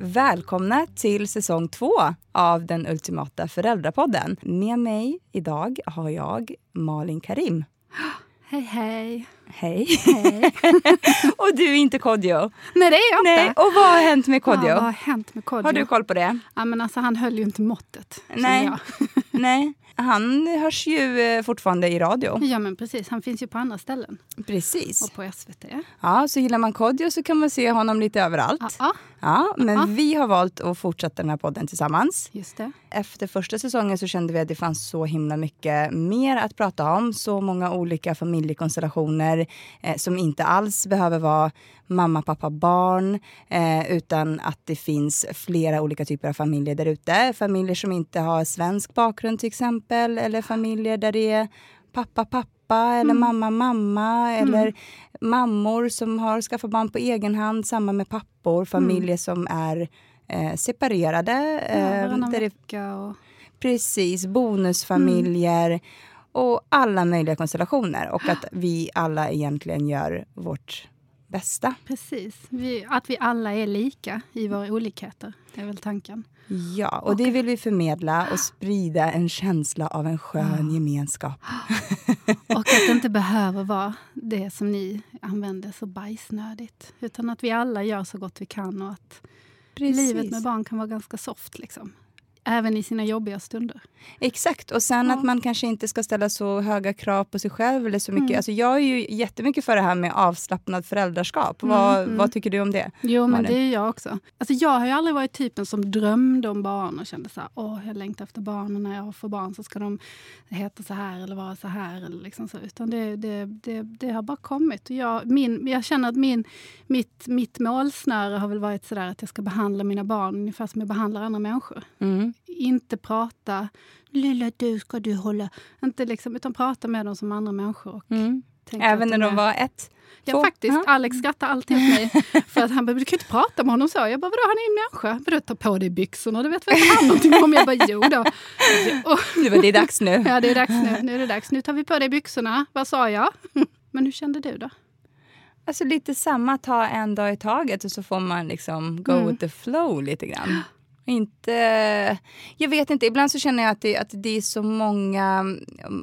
Välkomna till säsong två av den ultimata föräldrapodden. Med mig idag har jag Malin Karim. Hej, hej. Hej. hej. och du är inte Kodjo. Nej, det är jag Nej, inte. och vad har hänt med Kodjo? Ja, vad har hänt med Kodjo? har du koll på det? Ja, men alltså, han höll ju inte måttet. Nej. Nej, han hörs ju eh, fortfarande i radio. Ja, men precis. Han finns ju på andra ställen. Precis. Och på SVT. Ja, så gillar man Kodjo så kan man se honom lite överallt. Ja, ja, Ja, men Ja. vi har valt att fortsätta den här podden tillsammans. just det. Efter första säsongen så kände vi att det fanns så himla mycket mer att prata om. Så många olika familjekonstellationer eh, som inte alls behöver vara mamma, pappa, barn. Eh, utan att det finns flera olika typer av familjer där ute. Familjer som inte har svensk bakgrund till exempel. Eller familjer där det är pappa, pappa eller mamma, mamma. Eller mammor som har skaffat barn på egen hand. Samma med pappor. Familjer som är eh, separerade. Ja, eh, varannan där det och... Precis, bonusfamiljer och alla möjliga konstellationer. Och att vi alla egentligen gör vårt bästa. Precis. Vi, att vi alla är lika i våra olikheter. Det är väl tanken. Ja, och det vill vi förmedla och sprida en känsla av en skön gemenskap. Och att det inte behöver vara det som ni använder så bajsnödigt. Utan att vi alla gör så gott vi kan och att livet med barn kan vara ganska soft. Liksom. Även i sina jobbiga stunder. Exakt, och sen Ja. att man kanske inte ska ställa så höga krav på sig själv. Eller så mycket. Mm. Alltså jag är ju jättemycket för det här med avslappnad föräldraskap. Mm, vad, mm. vad tycker du om det? Jo, men Malin? det är jag också. Alltså, jag har ju aldrig varit typen som drömde om barn och kände så här, åh, jag längtar efter barn och när jag får barn så ska de heta så här eller vara så här. Eller liksom så. Utan det, det, det, det har bara kommit. Och jag, min, jag känner att min, mitt, mitt målsnöre har väl varit så där att jag ska behandla mina barn ungefär som jag behandlar andra människor. Mm. Inte prata, lilla du ska du hålla, inte liksom, utan prata med dem som andra människor. Och Mm. Även när är- de var ett? Ja, två? faktiskt. Ja. Alex skrattar alltid åt mig. För att han bara, du kan ju inte prata med honom så. Jag bara, vadå, han är ju en människa. Vadå, ta på dig byxorna? Det vet väl inte han någonting om? Jag bara, jo då. Var det dags nu. Ja, det är dags nu. Nu är det dags. Nu tar vi på dig byxorna. Vad sa jag? Men hur kände du då? Alltså lite samma, ta en dag i taget och så får man liksom go Mm. with the flow lite grann. Inte... Jag vet inte, ibland så känner jag att det, att det är så många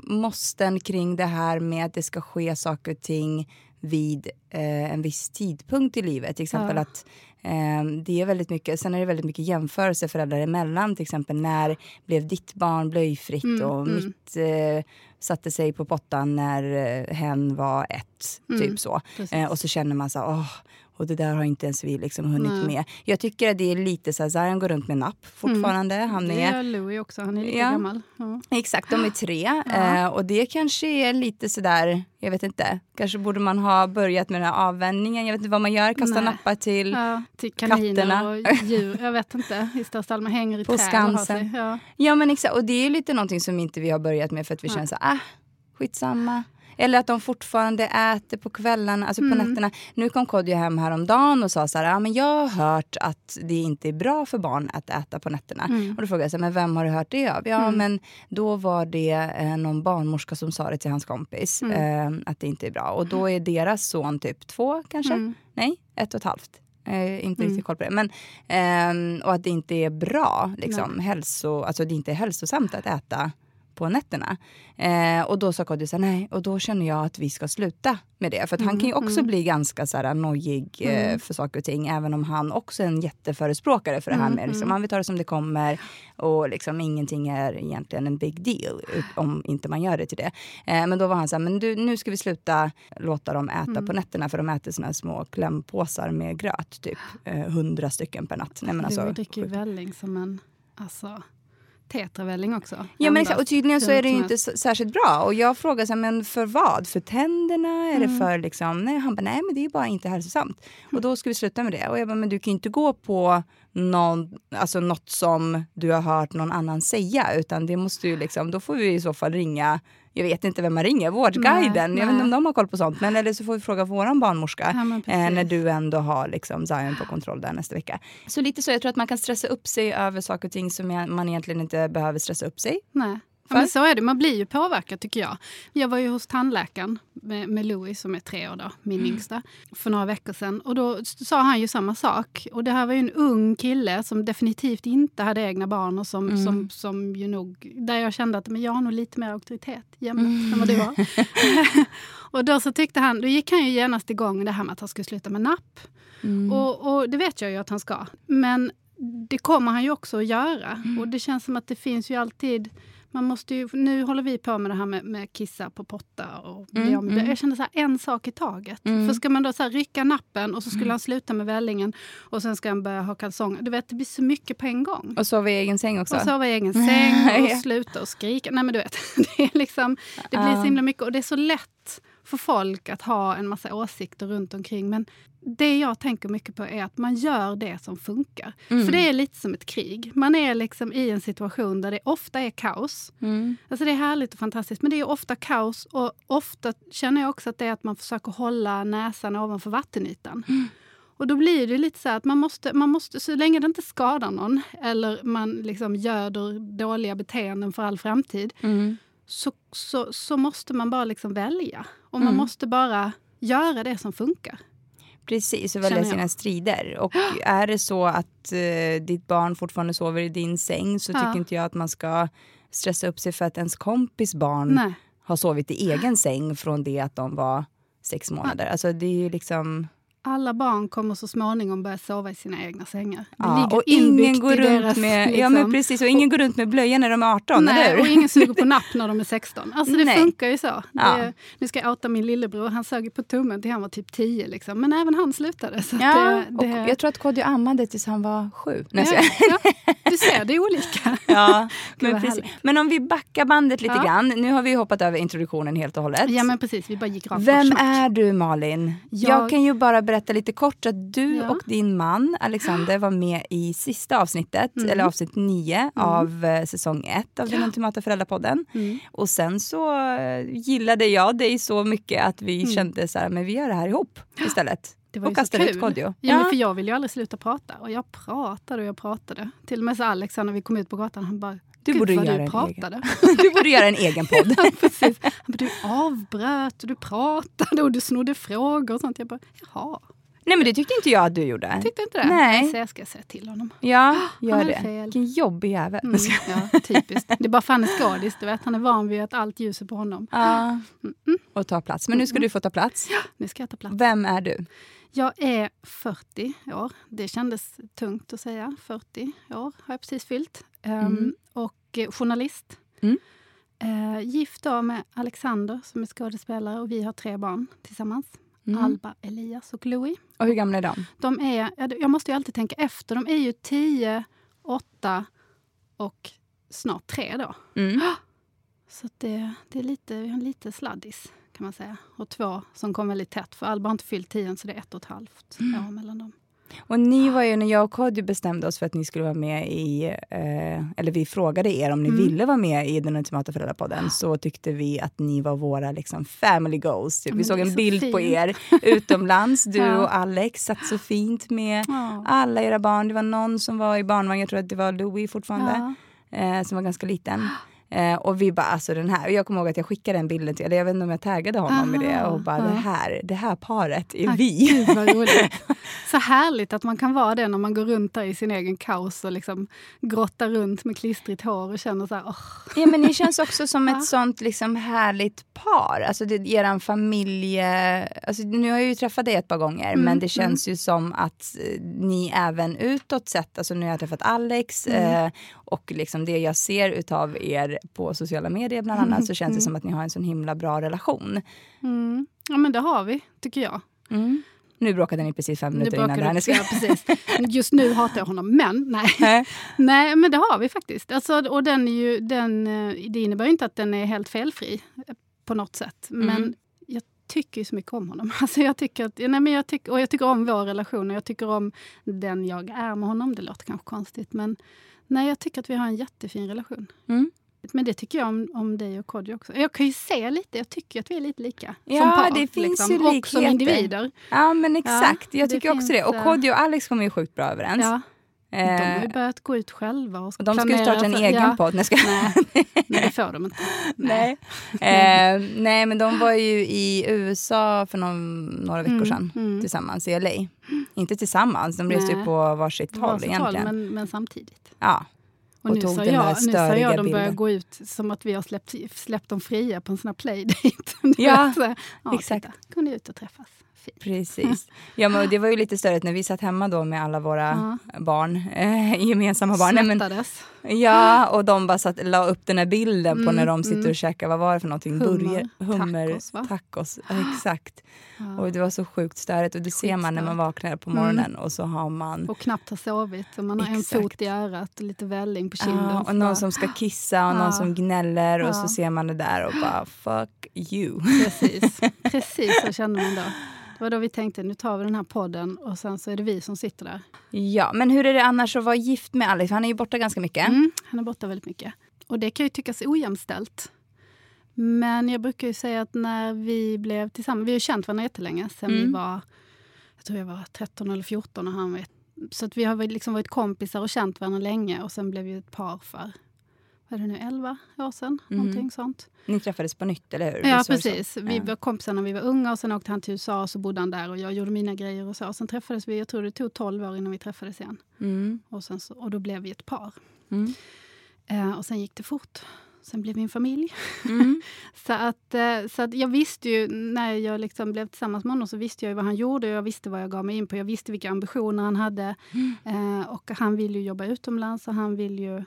måsten kring det här med att det ska ske saker och ting vid eh, en viss tidpunkt i livet. Till exempel Ja. att eh, det är väldigt mycket, sen är det väldigt mycket jämförelse föräldrar emellan. Till exempel när blev ditt barn blöjfritt Mm, och mm. mitt eh, satte sig på pottan när eh, hen var ett. Mm, Typ så. Eh, och så känner man så åh, och det där har inte ens vi liksom hunnit Nej. med. Jag tycker att det är lite så här, Zion går runt med napp fortfarande. Han Mm. det är, gör Louie också. Han är lika Ja. gammal. Ja. Exakt, de är tre. Ja. Eh, och det kanske är lite sådär, jag vet inte. Kanske borde man ha börjat med den här avvänjningen. Jag vet inte vad man gör, kasta Nej. nappar till. Ja, till Katterna. och djur. Jag vet inte. I största allmänhet hänger i På Skansen. Ja. Ja men exakt, och det är lite någonting som inte vi har börjat med för att vi Nej. känner så här, ah, skitsamma. Eller att de fortfarande äter på kvällarna, alltså på Mm. nätterna. Nu kom Kodjo hem häromdagen och sa så här, ah, men jag har hört att det inte är bra för barn att äta på nätterna. Mm. Och då frågade jag, så här, men vem har du hört det av? Ja, Mm. men då var det eh, någon barnmorska som sa det till hans kompis, eh, att det inte är bra. Och då är deras son typ två kanske? Mm. Nej, ett och ett halvt. Eh, inte Mm. riktigt koll på det. Men, ehm, och att det inte är bra, liksom, hälso, alltså det inte är hälsosamt att äta på nätterna. Eh, och då sa Kodjo så här, nej, och då känner jag att vi ska sluta med det. För att han kan ju också bli ganska så här, nojig eh, Mm. för saker och ting. Även om han också är en jätteförespråkare för det här Mm, med, liksom, mm. han vill ta det som det kommer. Och liksom ingenting är egentligen en big deal om inte man gör det till det. Eh, men då var han så här, men du, nu ska vi sluta låta dem äta Mm. på nätterna. För de äter såna små klämpåsar med gröt, typ eh, hundra stycken per natt. Nej, men alltså, dricker ju välling som en alltså, tetravälling också. Ja men exakt, och tydligen så är det ju inte särskilt bra. Och jag frågar så här, men för vad? För tänderna? Är Mm. det för liksom, nej han bara, nej men det är bara inte hälsosamt. Och då ska vi sluta med det. Och jag bara, men du kan ju inte gå på någon, alltså något som du har hört någon annan säga. Utan det måste ju liksom, då får vi i så fall ringa, jag vet inte vem man ringer, Vårdguiden. Nej, jag vet inte om de har koll på sånt. Men eller så får vi fråga våran barnmorska. Ja, Eh, när du ändå har liksom Zion på kontroll där nästa vecka. Så lite så, jag tror att man kan stressa upp sig över saker och ting som man egentligen inte behöver stressa upp sig Nej. Ja, men så är det, man blir ju påverkad tycker jag. Jag var ju hos tandläkaren med, med Louis som är tre år, då, min mm. yngsta, för några veckor sedan. Och då sa han ju samma sak. Och det här var ju en ung kille som definitivt inte hade egna barn och som, mm. som, som ju nog, där jag kände att men jag har nog lite mer auktoritet jämt mm. än vad du har. och då så tyckte han, då gick han ju genast igång det här med att han skulle sluta med napp. Mm. Och, och det vet jag ju att han ska. Men det kommer han ju också att göra. Mm. Och det känns som att det finns ju alltid man måste ju, nu håller vi på med det här med, med kissa på potta. Och mm, mm. Jag känner så här, en sak i taget. Mm. För ska man då så här, rycka nappen och så skulle mm. han sluta med vällingen och sen ska han börja ha kalsonger. Du vet, det blir så mycket på en gång. Och sova i egen säng också. Och sova i egen säng och sluta och skrika. Nej men du vet, det, är liksom, det blir så himla mycket och det är så lätt för folk att ha en massa åsikter runt omkring. Men det jag tänker mycket på är att man gör det som funkar. Mm. För det är lite som ett krig. Man är liksom i en situation där det ofta är kaos. Mm. Alltså det är härligt och fantastiskt, men det är ofta kaos. Och ofta känner jag också att det är att man försöker hålla näsan ovanför vattenytan. Mm. Och då blir det lite så att man måste, man måste, så länge det inte skadar någon eller man liksom göder dåliga beteenden för all framtid, mm. så, så, så måste man bara liksom välja. Och man mm. måste bara göra det som funkar. Precis, och välja sina strider. Och är det så att uh, ditt barn fortfarande sover i din säng så ja. tycker inte jag att man ska stressa upp sig för att ens kompis barn Nej. har sovit i egen säng från det att de var sex månader. Alltså det är ju liksom alla barn kommer så småningom börja sova i sina egna sängar. Ja, och ingen går runt deras, med, liksom, ja, men precis, och ingen och, går runt med blöja när de är 18, nej, eller och ingen suger på napp när de är 16. Alltså det nej. funkar ju så. Ja. Det, nu ska jag outa min lillebror, han sög på tummen till han var typ 10. Liksom. Men även han slutade. Så ja, det, det... Och jag tror att Kodjo ammade tills han var 7. Ja, ja, du ser, det är olika. Ja, men, precis. men om vi backar bandet lite grann. Nu har vi hoppat över introduktionen helt och hållet. Ja men precis, vi bara gick rakt Vem är du Malin? Jag... jag kan ju bara berätta lite kort att du ja. och din man Alexander var med i sista avsnittet, mm. eller avsnitt nio mm. av eh, säsong ett av Den ultimata föräldrapodden. Mm. Och sen så eh, gillade jag dig så mycket att vi mm. kände så här, men vi gör det här ihop istället. Det var och Kodjo. Ja, ja. Men för jag ville ju aldrig sluta prata. Och jag pratade och jag pratade. Till och med så Alex, när vi kom ut på gatan, han bara du borde, göra du, pratade. Egen. du borde göra en egen podd. ja, precis. Du avbröt och du pratade och du snodde frågor och sånt. Jag bara, jaha. Nej men det tyckte inte jag att du gjorde. Tyckte inte det? Nej. Så jag ska säga till honom. Ja, gör det. Fel. Vilken jobbig jävel. Mm, ja, typiskt. Det är bara för han är skådis. Du vet, han är van vid att allt ljus är på honom. Ja. Mm. mm. Och ta plats. Men nu ska du få ta plats. Ja, nu ska jag ta plats. Vem är du? Jag är 40 år. Det kändes tungt att säga. 40 år har jag precis fyllt. Um, och journalist. Mm. Uh, gift då med Alexander som är skådespelare och vi har tre barn tillsammans. Mm. Alba, Elias och Louis. Och hur gamla är de? de är, jag måste ju alltid tänka efter. De är ju 10, 8 och snart 3 då. Mm. Så det, det är lite, lite sladdis kan man säga. Och två som kom väldigt tätt. För Alba har inte fyllt 10 så det är ett och ett halvt mm. år mellan dem. Och ni var ju, när jag och Kodjo bestämde oss för att ni skulle vara med i, eh, eller vi frågade er om ni mm. ville vara med i den ultimata föräldrapodden, så tyckte vi att ni var våra liksom, family goals. Typ. Vi såg en bild fint. på er utomlands, du ja. och Alex satt så fint med ja. alla era barn. Det var någon som var i barnvagn, jag tror att det var Louis fortfarande, ja. eh, som var ganska liten. Eh, och vi bara, alltså den här. Jag kommer ihåg att jag skickade den bilden till, eller jag vet inte om jag taggade honom Aha, i det. Och bara, ja. det, här, det här paret är ah, vi. Gud, så härligt att man kan vara det när man går runt där i sin egen kaos och liksom grottar runt med klistrigt hår och känner så här, oh. Ja men ni känns också som ett sånt liksom härligt par. Alltså det, eran familje... Alltså, nu har jag ju träffat dig ett par gånger mm, men det känns mm. ju som att eh, ni även utåt sett, alltså nu har jag träffat Alex mm. eh, och liksom det jag ser utav er på sociala medier bland annat så känns det mm. som att ni har en sån himla bra relation. Mm. Ja men det har vi, tycker jag. Mm. Nu bråkade ni precis fem minuter innan det här. Ska... Ja, precis. Just nu hatar jag honom, men nej. nej, men det har vi faktiskt. Alltså, och den är ju, den, eh, det innebär ju inte att den är helt felfri på något sätt. Men mm. jag tycker ju så mycket om honom. Alltså jag tycker att, nej men jag tycker, och jag tycker om vår relation och jag tycker om den jag är med honom. Det låter kanske konstigt, men nej, jag tycker att vi har en jättefin relation. Mm. Men det tycker jag om, om dig och Kodjo också. Jag kan ju se lite, jag tycker att vi är lite lika. Ja, som par, det finns liksom, ju likheter. Och som individer. Ja, men exakt. Ja, jag tycker också det. Och eh, Kodjo och Alex kommer ju sjukt bra överens. Ja. De har ju börjat gå ut själva. Och, de ska ju starta en för, egen ja, podd. Nej, ska... nej, nej, det får de inte. nej. Eh, nej, men de var ju i USA för någon, några veckor Mm, sedan mm. tillsammans i LA. Inte tillsammans, de reste ju Nej. på varsitt håll egentligen. men, men samtidigt. Ja. Och, Och nu tog den där jag, nu sa störiga jag de börjar gå ut som att vi har släppt, släppt dem fria på en sån här playdate. Ja, så, ja, exakt. Titta, kunde ut och träffas. Fint. Precis. Ja, men det var ju lite störigt när vi satt hemma då med alla våra Ja. barn, eh, gemensamma barn. Nej, men, Svettades. ja, och de bara satt, la upp den här bilden på Mm, när de sitter mm. och käkar, vad var det för någonting? Hummer, Burger, hummer, tacos, va? tacos. Exakt. Ja. Och det var så sjukt störigt och det ser man när man vaknar på Mm. morgonen och så har man Och knappt har sovit. Och man har en Exakt. fot i örat och lite välling på kinden. Ja, och någon bara, som ska kissa och någon som gnäller och så ser man det där och bara fuck you. Precis, precis så kände man då. Det var då vi tänkte nu tar vi den här podden och sen så är det vi som sitter där. Ja, men hur är det annars att vara gift med Alex? Han är ju borta ganska mycket. Mm, han är borta väldigt mycket. Och det kan ju tyckas ojämställt. Men jag brukar ju säga att när vi blev tillsammans, vi har känt varandra jättelänge, sen vi Mm. var, jag tror jag var 13 eller 14 och han var så att vi har varit- liksom varit kompisar och känt varandra länge och sen blev vi ett par för, vad är det nu, 11 år sedan? Någonting sånt. Ni träffades på nytt, eller hur? Ja, precis. Vi var kompisar när vi var unga och sen åkte han till USA och så bodde han där och jag gjorde mina grejer och så. Sen träffades vi, jag tror det tog 12 år innan vi träffades igen. Mm. Och, sen så, och då blev vi ett par. Mm. Eh, och sen gick det fort. Sen blev vi en familj. Mm. Så att, eh, så att jag visste ju, när jag liksom blev tillsammans med honom så visste jag ju vad han gjorde och jag visste vad jag gav mig in på. Jag visste vilka ambitioner han hade. Eh, och han vill ju jobba utomlands och han vill ju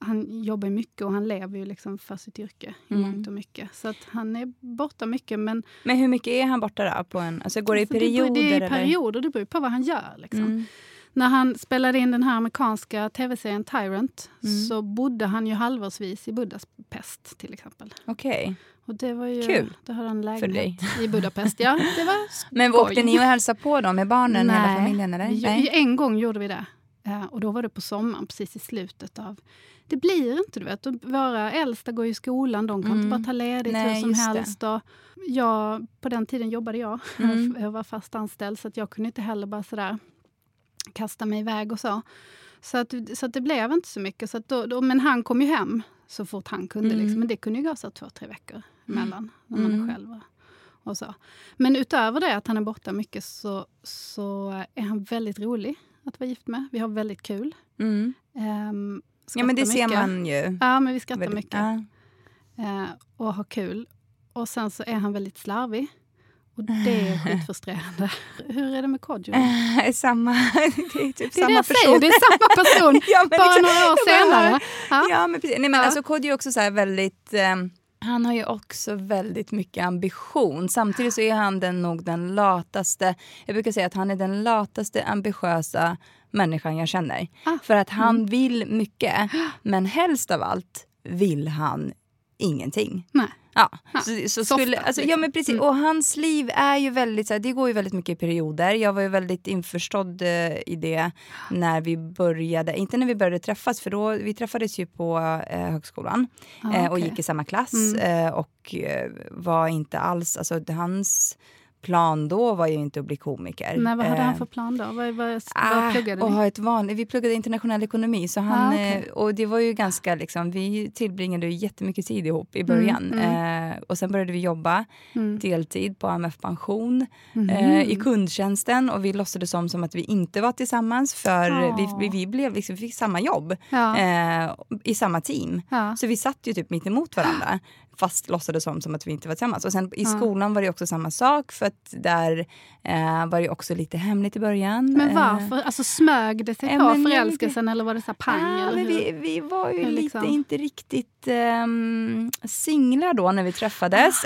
han jobbar mycket och han lever ju liksom för sitt yrke i Mm. mångt och mycket. Så att han är borta mycket. Men Men hur mycket är han borta då? På en, alltså går det i alltså, perioder? det, det är eller? perioder, det beror på vad han gör. Liksom. Mm. När han spelade in den här amerikanska tv-serien Tyrant Mm. så bodde han ju halvårsvis i Budapest till exempel. Okej. Och det var ju, Kul. Då hade han lägenhet i Budapest. Ja, det var Men åkte ni och hälsade på dem med barnen, hela Nej, familjen? Eller? Nej. En gång gjorde vi det. Eh, och då var det på sommaren, precis i slutet av... Det blir inte, du vet. Våra äldsta går i skolan, de kan Mm. inte bara ta ledigt Nej, hur som det. helst. Och jag, på den tiden jobbade jag. Mm. Jag var fast anställd, så att jag kunde inte heller bara sådär kasta mig iväg och så. Så, att, så att det blev inte så mycket. Så att då, då, men han kom ju hem så fort han kunde. Mm. Liksom. Men det kunde ju gå så två, tre veckor emellan när man Mm. är själv. Och så. Men utöver det att han är borta mycket så, så är han väldigt rolig att vara gift med. Vi har väldigt kul. Mm. Um, Ja, men det ser man ju. Ja, men vi skrattar Väldigt- mycket Ja. eh, och har kul. Och sen så är han väldigt slarvig. Och det är skitfrustrerande. Hur är det med Kodjo? Eh, samma, det är typ Det är det samma jag person. säger, det är samma person. ja, Bara exakt. några år Jag bara senare. Ja. Ja, men precis. Nej, men Ja. alltså Kodjo är också så väldigt... ehm, han har ju också väldigt mycket ambition. Samtidigt så är han den, nog den lataste... Jag brukar säga att han är den lataste ambitiösa människan jag känner. Ah. För att han vill mycket, men helst av allt vill han ingenting. Nej. Ja, så, så softa, skulle, alltså, ja liksom. men precis. Mm. Och hans liv är ju väldigt, så här, det går ju väldigt mycket i perioder. Jag var ju väldigt införstådd eh, i det när vi började, inte när vi började träffas för då, vi träffades ju på eh, högskolan Ah, eh, och gick i samma klass Mm. eh, och eh, var inte alls, alltså hans plan då var ju inte att bli komiker. Nej, vad hade Eh, han för plan då? Vad, vad, vad Ah, pluggade och ni? ett vanligt, vi pluggade internationell ekonomi så han, Ah, okej. eh, och det var ju ganska liksom, vi tillbringade ju jättemycket tid ihop i början. mm. Eh, och sen började vi jobba Mm. deltid på AMF Pension Mhm. eh, i kundtjänsten och vi låtsades som, som att vi inte var tillsammans för vi, vi, vi, blev liksom, vi fick samma jobb Ja, eh, i samma team. ja. Så vi satt ju typ mitt emot varandra fast låtsades som, som att vi inte var tillsammans. Och sen i skolan var det också samma sak för att där eh, var det också lite hemligt i början. Men Eh, varför? Alltså smög det sig på förälskelsen eller var det så pang? Ah, eller hur? vi, vi var ju lite, liksom? inte riktigt um, singlar då när vi träffades.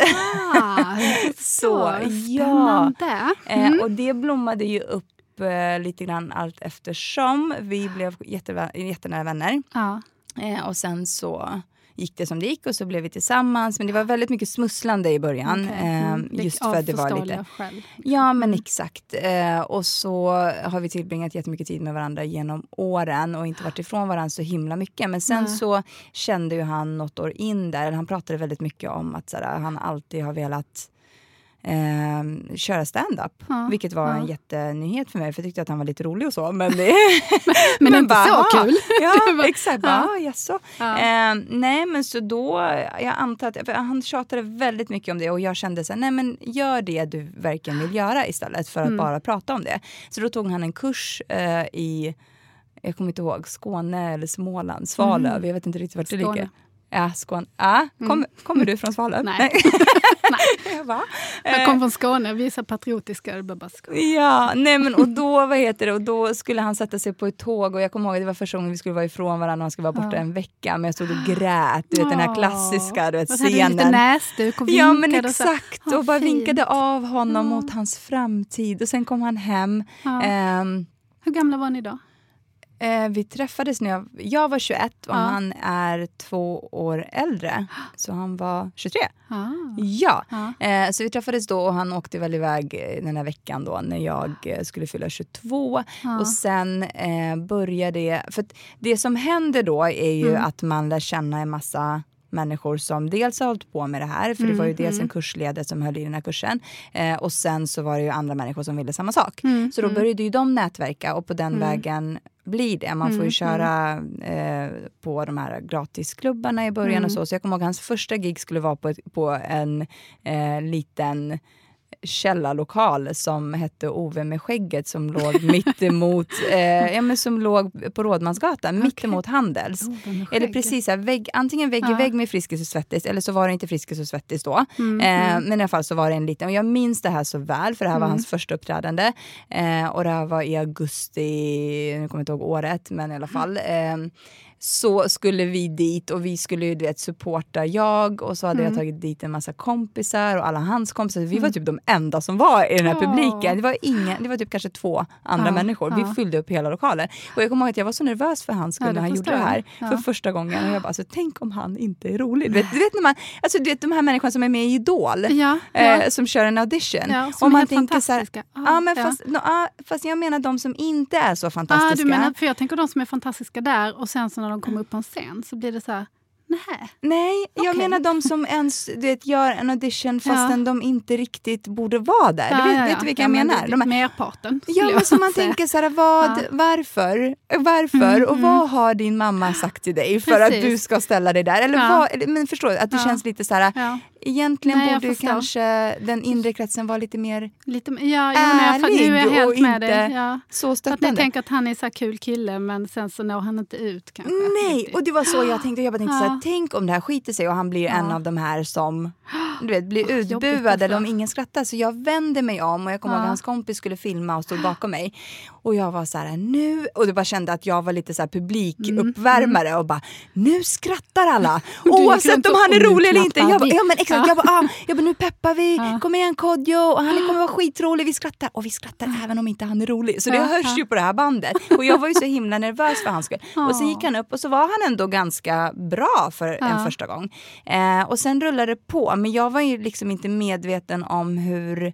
Ah, Så, ja. Spännande. Eh, och det blommade ju upp eh, lite grann allt eftersom. Vi blev jättenära vänner. Ja. Eh, och sen så gick det som det gick och så blev vi tillsammans. Men det var väldigt mycket smusslande i början. Okej. Eh, Mm. Just för att det var lite... skäl. Ja, men Mm. exakt. Eh, och så har vi tillbringat jättemycket tid med varandra genom åren och inte varit ifrån varandra så himla mycket. Men sen Nej. så kände ju han något år in där, eller han pratade väldigt mycket om att såhär, han alltid har velat eh, köra stand-up. Ja, Vilket var ja. en jättenyhet för mig, för jag tyckte att han var lite rolig och så. Men, det, Men inte så "Ah." kul. Ja, var- exakt. ja. Ja. jaså. Ja. Eh, nej, men så då, jag antar att, han tjatade väldigt mycket om det och jag kände så här, nej men gör det du verkligen vill göra istället för att Mm. bara prata om det. Så då tog han en kurs eh, i, jag kommer inte ihåg, Skåne eller Småland, Svalöv, Mm. jag vet inte riktigt vart det Skåne. ligger. Ja, Skåne. Ja, kom, Kommer du från Svalöv? Nej. jag bara, Jag eh, kom från Skåne, vi är så patriotiska. Bara. Ja, nej men och då, vad heter det, och då skulle han sätta sig på ett tåg och jag kommer ihåg att det var första gången vi skulle vara ifrån varandra och han skulle vara borta Ja. en vecka men jag stod och grät, du vet den här klassiska du vet, Och du lite scenen. näsduk och Ja men vinkade och så. exakt, Vad och bara fint. vinkade av honom Ja. mot hans framtid och sen kom han hem. Ja. Ehm, Hur gamla var ni då? Eh, vi träffades när jag, jag var 21 och Ja. han är två år äldre, så han var 23. Ah. Ja, Ja. Eh, så vi träffades då och han åkte väl iväg eh, den här veckan då när jag eh, skulle fylla 22. Ja. Och sen eh, började det, för det som händer då är ju Mm. att man lär känna en massa människor som dels har hållit på med det här, för det var ju Mm, dels mm. en kursledare som höll i den här kursen eh, och sen så var det ju andra människor som ville samma sak. Mm, Så då mm. började ju de nätverka och på den Mm. vägen blir det. Man får Mm, ju köra eh, på de här gratisklubbarna i början Mm. och så. Så jag kommer ihåg hans första gig skulle vara på, ett, på en eh, liten källarlokal som hette Ove med skägget som låg mitt emot, eh, ja, men som låg på Rådmansgatan, mitt Okej. emot Handels. Oh, Eller precis, här, vägg, antingen vägg i Ja. vägg med Friskis och Svettis eller så var det inte Friskis och Svettis då. Mm, Eh, mm. men i alla fall så var det en liten, och jag minns det här så väl för det här var Mm. hans första uppträdande. Eh, och det här var i augusti, nu kommer jag inte ihåg året, men i alla fall. Så skulle vi dit och vi skulle ju du vet, supporta jag och så hade jag Mm. tagit dit en massa kompisar och alla hans kompisar. Vi var typ de enda som var i den här Åh. publiken. Det var, ingen, det var typ kanske två andra Ja, människor. ja. Vi fyllde upp hela lokalen. Och jag kommer ihåg att jag var så nervös för hans skull Ja, när han gjorde det jag. här för första gången. Och jag bara, alltså, tänk om han inte är rolig. Du vet, du vet, när man, alltså, du vet de här människorna som är med i Idol, eh, som kör en audition. ja, som och är man tänker så här, fantastiska. Ah, men. Fast, no, ah, fast jag menar de som inte är så Ah, fantastiska. du menar, för jag tänker de som är fantastiska där och sen så de kommer upp på en scen så blir det så här, nej. Nej, jag Okej. menar de som ens du vet, gör en audition fastän Ja. de inte riktigt borde vara där. Ja, du vet, ja, vet ja. du vilka ja, jag men menar? det- De här, Merparten. Ja, men så man säga. tänker så här, vad, varför? Varför? Mm, och mm. vad har din mamma sagt till dig för att Precis. du ska ställa dig där? Eller vad, men förstår du, att det känns lite så här, egentligen Nej, jag borde kanske den inre kretsen vara lite mer lite, ja, jo, jag, Ärlig nu är jag och helt med inte dig. Ja. så Att stöttande. tänker att han är så kul kille men sen så når han inte ut kanske. Nej, och det var så jag tänkte. Jag bara tänkte så här, Ja. tänk om det här skiter sig och han blir en Ja. av de här som du vet, blir Åh, jobbigt utbuad alltså. eller om ingen skrattar. Så jag vände mig om och jag kommer ihåg Ja. att hans kompis skulle filma och stod bakom mig. Och jag var så här, nu... Och du bara kände att jag var lite så här publikuppvärmare och bara, nu skrattar alla. Oavsett om han är rolig eller inte. Jag bara, ja men exakt, Ja. jag bara, ah, jag bara, nu peppar vi. Ja. Kom igen Kodjo, och han kommer vara skitrolig. Vi skrattar. Och vi skrattar även om inte han är rolig. Så det Ja, hörs ja. ju på det här bandet. Och jag var ju så himla nervös för hans skull. Och så Ja. gick han upp och så var han ändå ganska bra för en Ja. första gång. Eh, och sen rullade det på. Men jag var ju liksom inte medveten om hur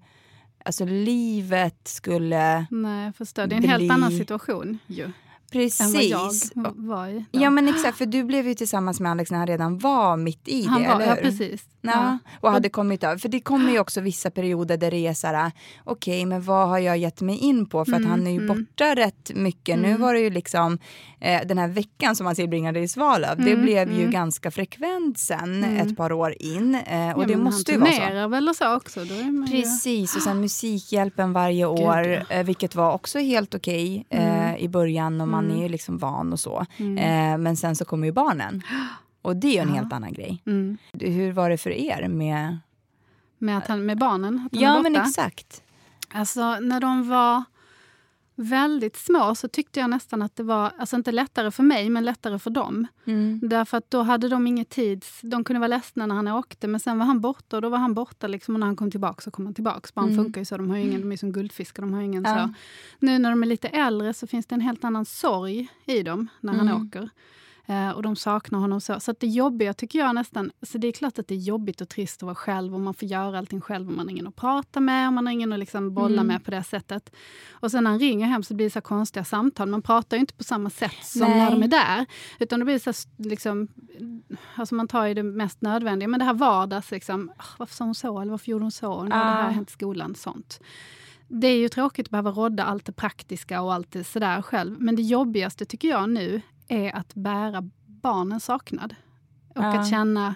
alltså, livet skulle... Nej, jag förstår. Det är en helt bli- annan situation ju, än vad jag Precis. var i. Ja men exakt, för du blev ju tillsammans med Alex när han redan var mitt i han det, var, eller ja, hur? precis. Ja, och hade kommit över. För det kommer ju också vissa perioder där det är så här, okej men vad har jag gett mig in på? För att Mm, han är ju mm. borta rätt mycket. Nu Mm. var det ju liksom eh, den här veckan som han tillbringade i Svalöv. Det Mm, blev ju mm. ganska frekvent sen Mm. ett par år in. Eh, och Ja, det måste ju vara så. väl och så också? Precis, och sen Musikhjälpen varje år, ja. eh, vilket var också helt okej eh, Mm. i början och man Mm. är ju liksom van och så. Mm. Eh, men sen så kommer ju barnen. Och det är ju en Ja. helt annan grej. Mm. Hur var det för er med... Med, att han, med barnen? Att Ja men exakt. Alltså när de var väldigt små så tyckte jag nästan att det var, alltså inte lättare för mig, men lättare för dem. Mm. Därför att då hade de inget tid. De kunde vara ledsna när han åkte, men sen var han borta och då var han borta. Liksom, och när han kom tillbaka så kom han tillbaka. Barn Mm. funkar ju så, de, har ingen, de är som guldfiskar. De har ingen Ja. så. Nu när de är lite äldre så finns det en helt annan sorg i dem när han Mm. åker. Eh, och de saknar honom så. Så att det jobbiga tycker jag nästan, så det är klart att det är jobbigt och trist att vara själv och man får göra allting själv och man har ingen att prata med och man har ingen att liksom bolla mm. med på det sättet. Och sen när han ringer hem så blir det så konstiga samtal. Man pratar ju inte på samma sätt som Nej. när de är där. Utan det blir så liksom, alltså man tar ju det mest nödvändiga. Men det här vardags, liksom, varför sa hon så? Eller varför gjorde hon så? Nu har det här hänt i skolan. Sånt. Det är ju tråkigt att behöva rodda allt det praktiska och allt det sådär själv. Men det jobbigaste tycker jag nu är att bära barnens saknad. Och ja. att känna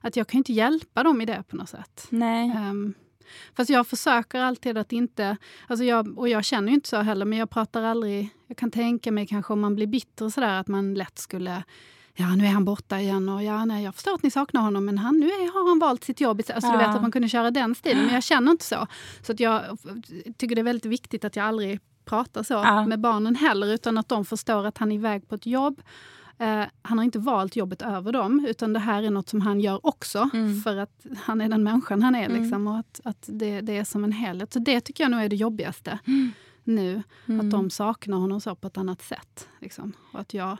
att jag kan inte hjälpa dem i det på något sätt. Nej. Um, fast jag försöker alltid att inte... Alltså jag, och jag känner ju inte så heller, men jag pratar aldrig... Jag kan tänka mig kanske om man blir bitter sådär att man lätt skulle ja nu är han borta igen och ja nej jag förstår att ni saknar honom men han, nu är, har han valt sitt jobb. Alltså, ja. Du vet att man kunde köra den stilen men jag känner inte så. Så att jag tycker det är väldigt viktigt att jag aldrig pratar så ja. med barnen heller utan att de förstår att han är iväg på ett jobb. Uh, han har inte valt jobbet över dem utan det här är något som han gör också mm. för att han är den människan han är. Mm. Liksom, och att, att det, det, är som en helhet. Så det tycker jag nog är det jobbigaste mm. nu. Att mm. de saknar honom så på ett annat sätt. Liksom. Och att jag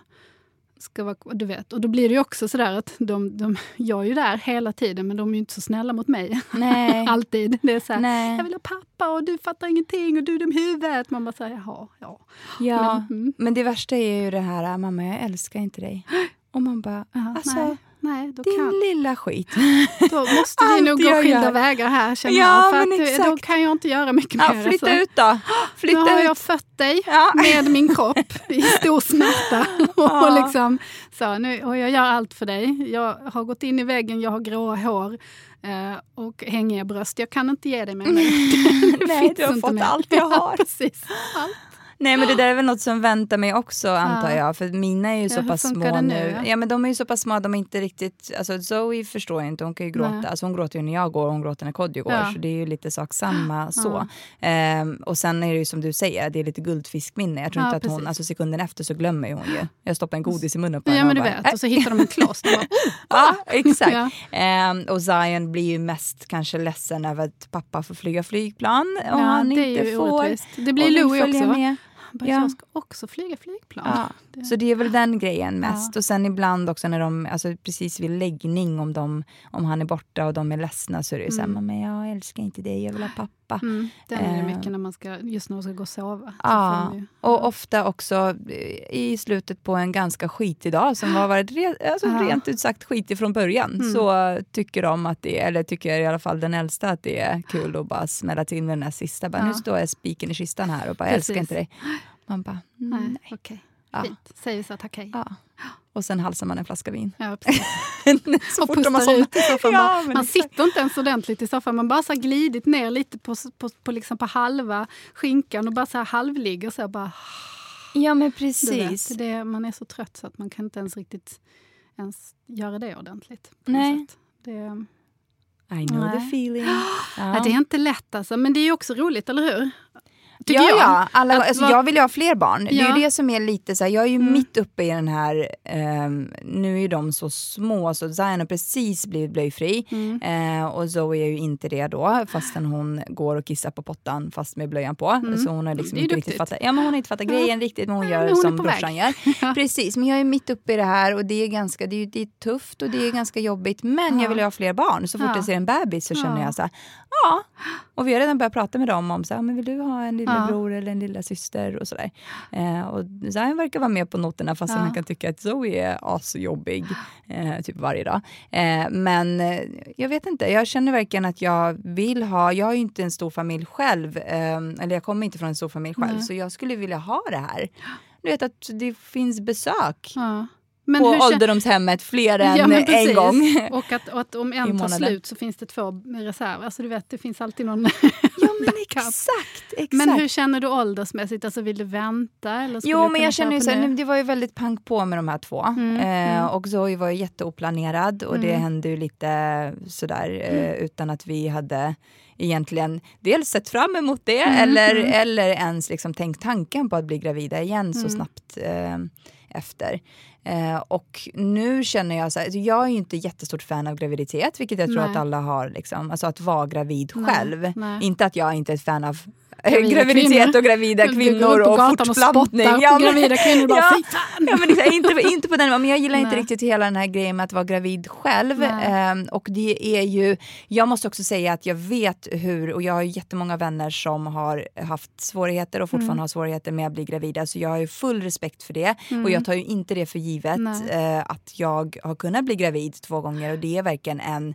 ska vara du vet. Och då blir det ju också sådär att de, de, jag är ju där hela tiden men de är ju inte så snälla mot mig. Nej. Alltid. Det är så här, jag vill ha pappa och du fattar ingenting och du är dum i huvudet. Man bara säger jaha, ja. Ja, men, mm. men det värsta är ju det här, mamma jag älskar inte dig. Och man bara, alltså nej. Nej, då Din kan... lilla skit. Då måste vi nog gå skilda vägar här känner ja, jag. För att, då kan jag inte göra mycket ja, mer. Flytta alltså. ut då. Flytta nu har ut. jag fött dig ja. med min kropp i stor smärta. Ja. och, liksom, så, nu, och jag gör allt för dig. Jag har gått in i väggen, jag har gråa hår eh, och hängiga bröst. Jag kan inte ge dig mer. Nej, du har fått allt jag har. precis. Allt. Nej men det där är väl något som väntar mig också antar ja. jag. För mina är ju ja, så pass små nu. Ja men de är ju så pass små, de är inte riktigt, alltså Zoe förstår jag inte, hon kan ju gråta. Nej. Alltså hon gråter ju när jag går och hon gråter när Kodjo går. Ja. Så det är ju lite sak samma så. Ehm, och sen är det ju som du säger, det är lite guldfiskminne. Jag tror inte att precis. hon, alltså sekunden efter så glömmer hon ju. Jag stoppar en godis i munnen på henne. Ja men du bara, vet, och så hittar de en kloss. Bara, oh, ja exakt. Ehm, och Zion blir ju mest kanske ledsen över att pappa får flyga flygplan och han inte får. Orättvist. Det blir Louie också. Med bara, ja. jag ska också flyga flygplan. Ja. Det. Så det är väl den grejen mest. Ja. Och sen ibland också när de, alltså precis vid läggning, om, de, om han är borta och de är ledsna så är det mm. så men jag älskar inte dig, jag vill ha pappa. Mm. Den är det mycket när man ska, just när man ska gå och sova. Ja. Ju, och ofta också eh, i slutet på en ganska skitig dag som har varit re, alltså rent ut sagt skitig från början, mm. så tycker de att det, eller tycker i alla fall den äldsta att det är kul att bara smälla till med den här sista. Bara, Nu står jag spiken i kistan här och bara, jag älskar inte dig. Man bara, nej. nej. Okay. Ja. Fint. Säger så tack hej. Ja. Och sen halsar man en flaska vin. Ja, så och pustar ut i soffan. Ja, man exakt. sitter inte ens ordentligt i soffan. Man bara så glidit ner lite på, på, på, liksom på halva skinkan och bara så halvligger. Så bara, ja, men precis. Vet, det, man är så trött så att man kan inte ens riktigt ens göra det ordentligt. Nej. Det, I know nej. the feeling. Ja. Det är inte lätt alltså, men det är också roligt, eller hur? Tycker ja, jag. Ja, alla, alltså, var... Jag vill ju ha fler barn. Ja. Det är ju det som är lite så här, jag är ju mm. mitt uppe i den här, um, nu är ju de så små så Zion har precis blivit blöjfri mm. uh, och Zoe är ju inte det då fastän hon går och kissar på pottan fast med blöjan på. Mm. Så hon har liksom inte riktigt fattat, ja, men hon har inte fattat grejen riktigt men hon gör men hon som brorsan gör. Precis, men jag är mitt uppe i det här och det är ganska, det är, det är tufft och det är ganska jobbigt men jag vill ha fler barn. Så fort jag ser en bebis så känner jag så här, ja. Och vi har redan börjat prata med dem om så här, men vill du ha en lillebror ja. eller en lilla syster och sådär. Eh, och Zion verkar vara med på noterna fast ja. han kan tycka att Zoe är asjobbig eh, typ varje dag. Eh, men eh, jag vet inte, jag känner verkligen att jag vill ha, jag har ju inte en stor familj själv, eh, eller jag kommer inte från en stor familj själv, mm. så jag skulle vilja ha det här. Du vet att det finns besök. Ja. Men på ålderdomshemmet fler än ja, en gång. Och att, och att om en tar slut så finns det två reserver. Alltså du vet, det finns alltid någon Ja men exakt, exakt. Men hur känner du åldersmässigt? Alltså vill du vänta? Eller jo men jag känner ju så här, det var ju väldigt pang på med de här två. Mm, eh, mm. Och Zoe var ju jätteoplanerad och mm. det hände ju lite sådär eh, mm. utan att vi hade egentligen dels sett fram emot det mm, eller, mm. eller ens liksom tänkt tanken på att bli gravida igen så snabbt eh, efter. Eh, och nu känner jag så här, alltså jag är ju inte jättestort fan av graviditet, vilket jag tror nej. att alla har. Liksom. Alltså att vara gravid nej, själv. Nej. Inte att jag inte är ett fan av gravida graviditet kvinnor. och gravida kvinnor och och fortplantning. spottar Ja, men- gravida kvinnor och bara, ja. Ja, men liksom, inte, inte på den men jag gillar inte Nej. riktigt hela den här grejen med att vara gravid själv. Ehm, och det är ju, jag måste också säga att jag vet hur, och jag har jättemånga vänner som har haft svårigheter och fortfarande Mm. har svårigheter med att bli gravida. Så jag har ju full respekt för det. Mm. Och jag tar ju inte det för givet eh, att jag har kunnat bli gravid två gånger och det är verkligen en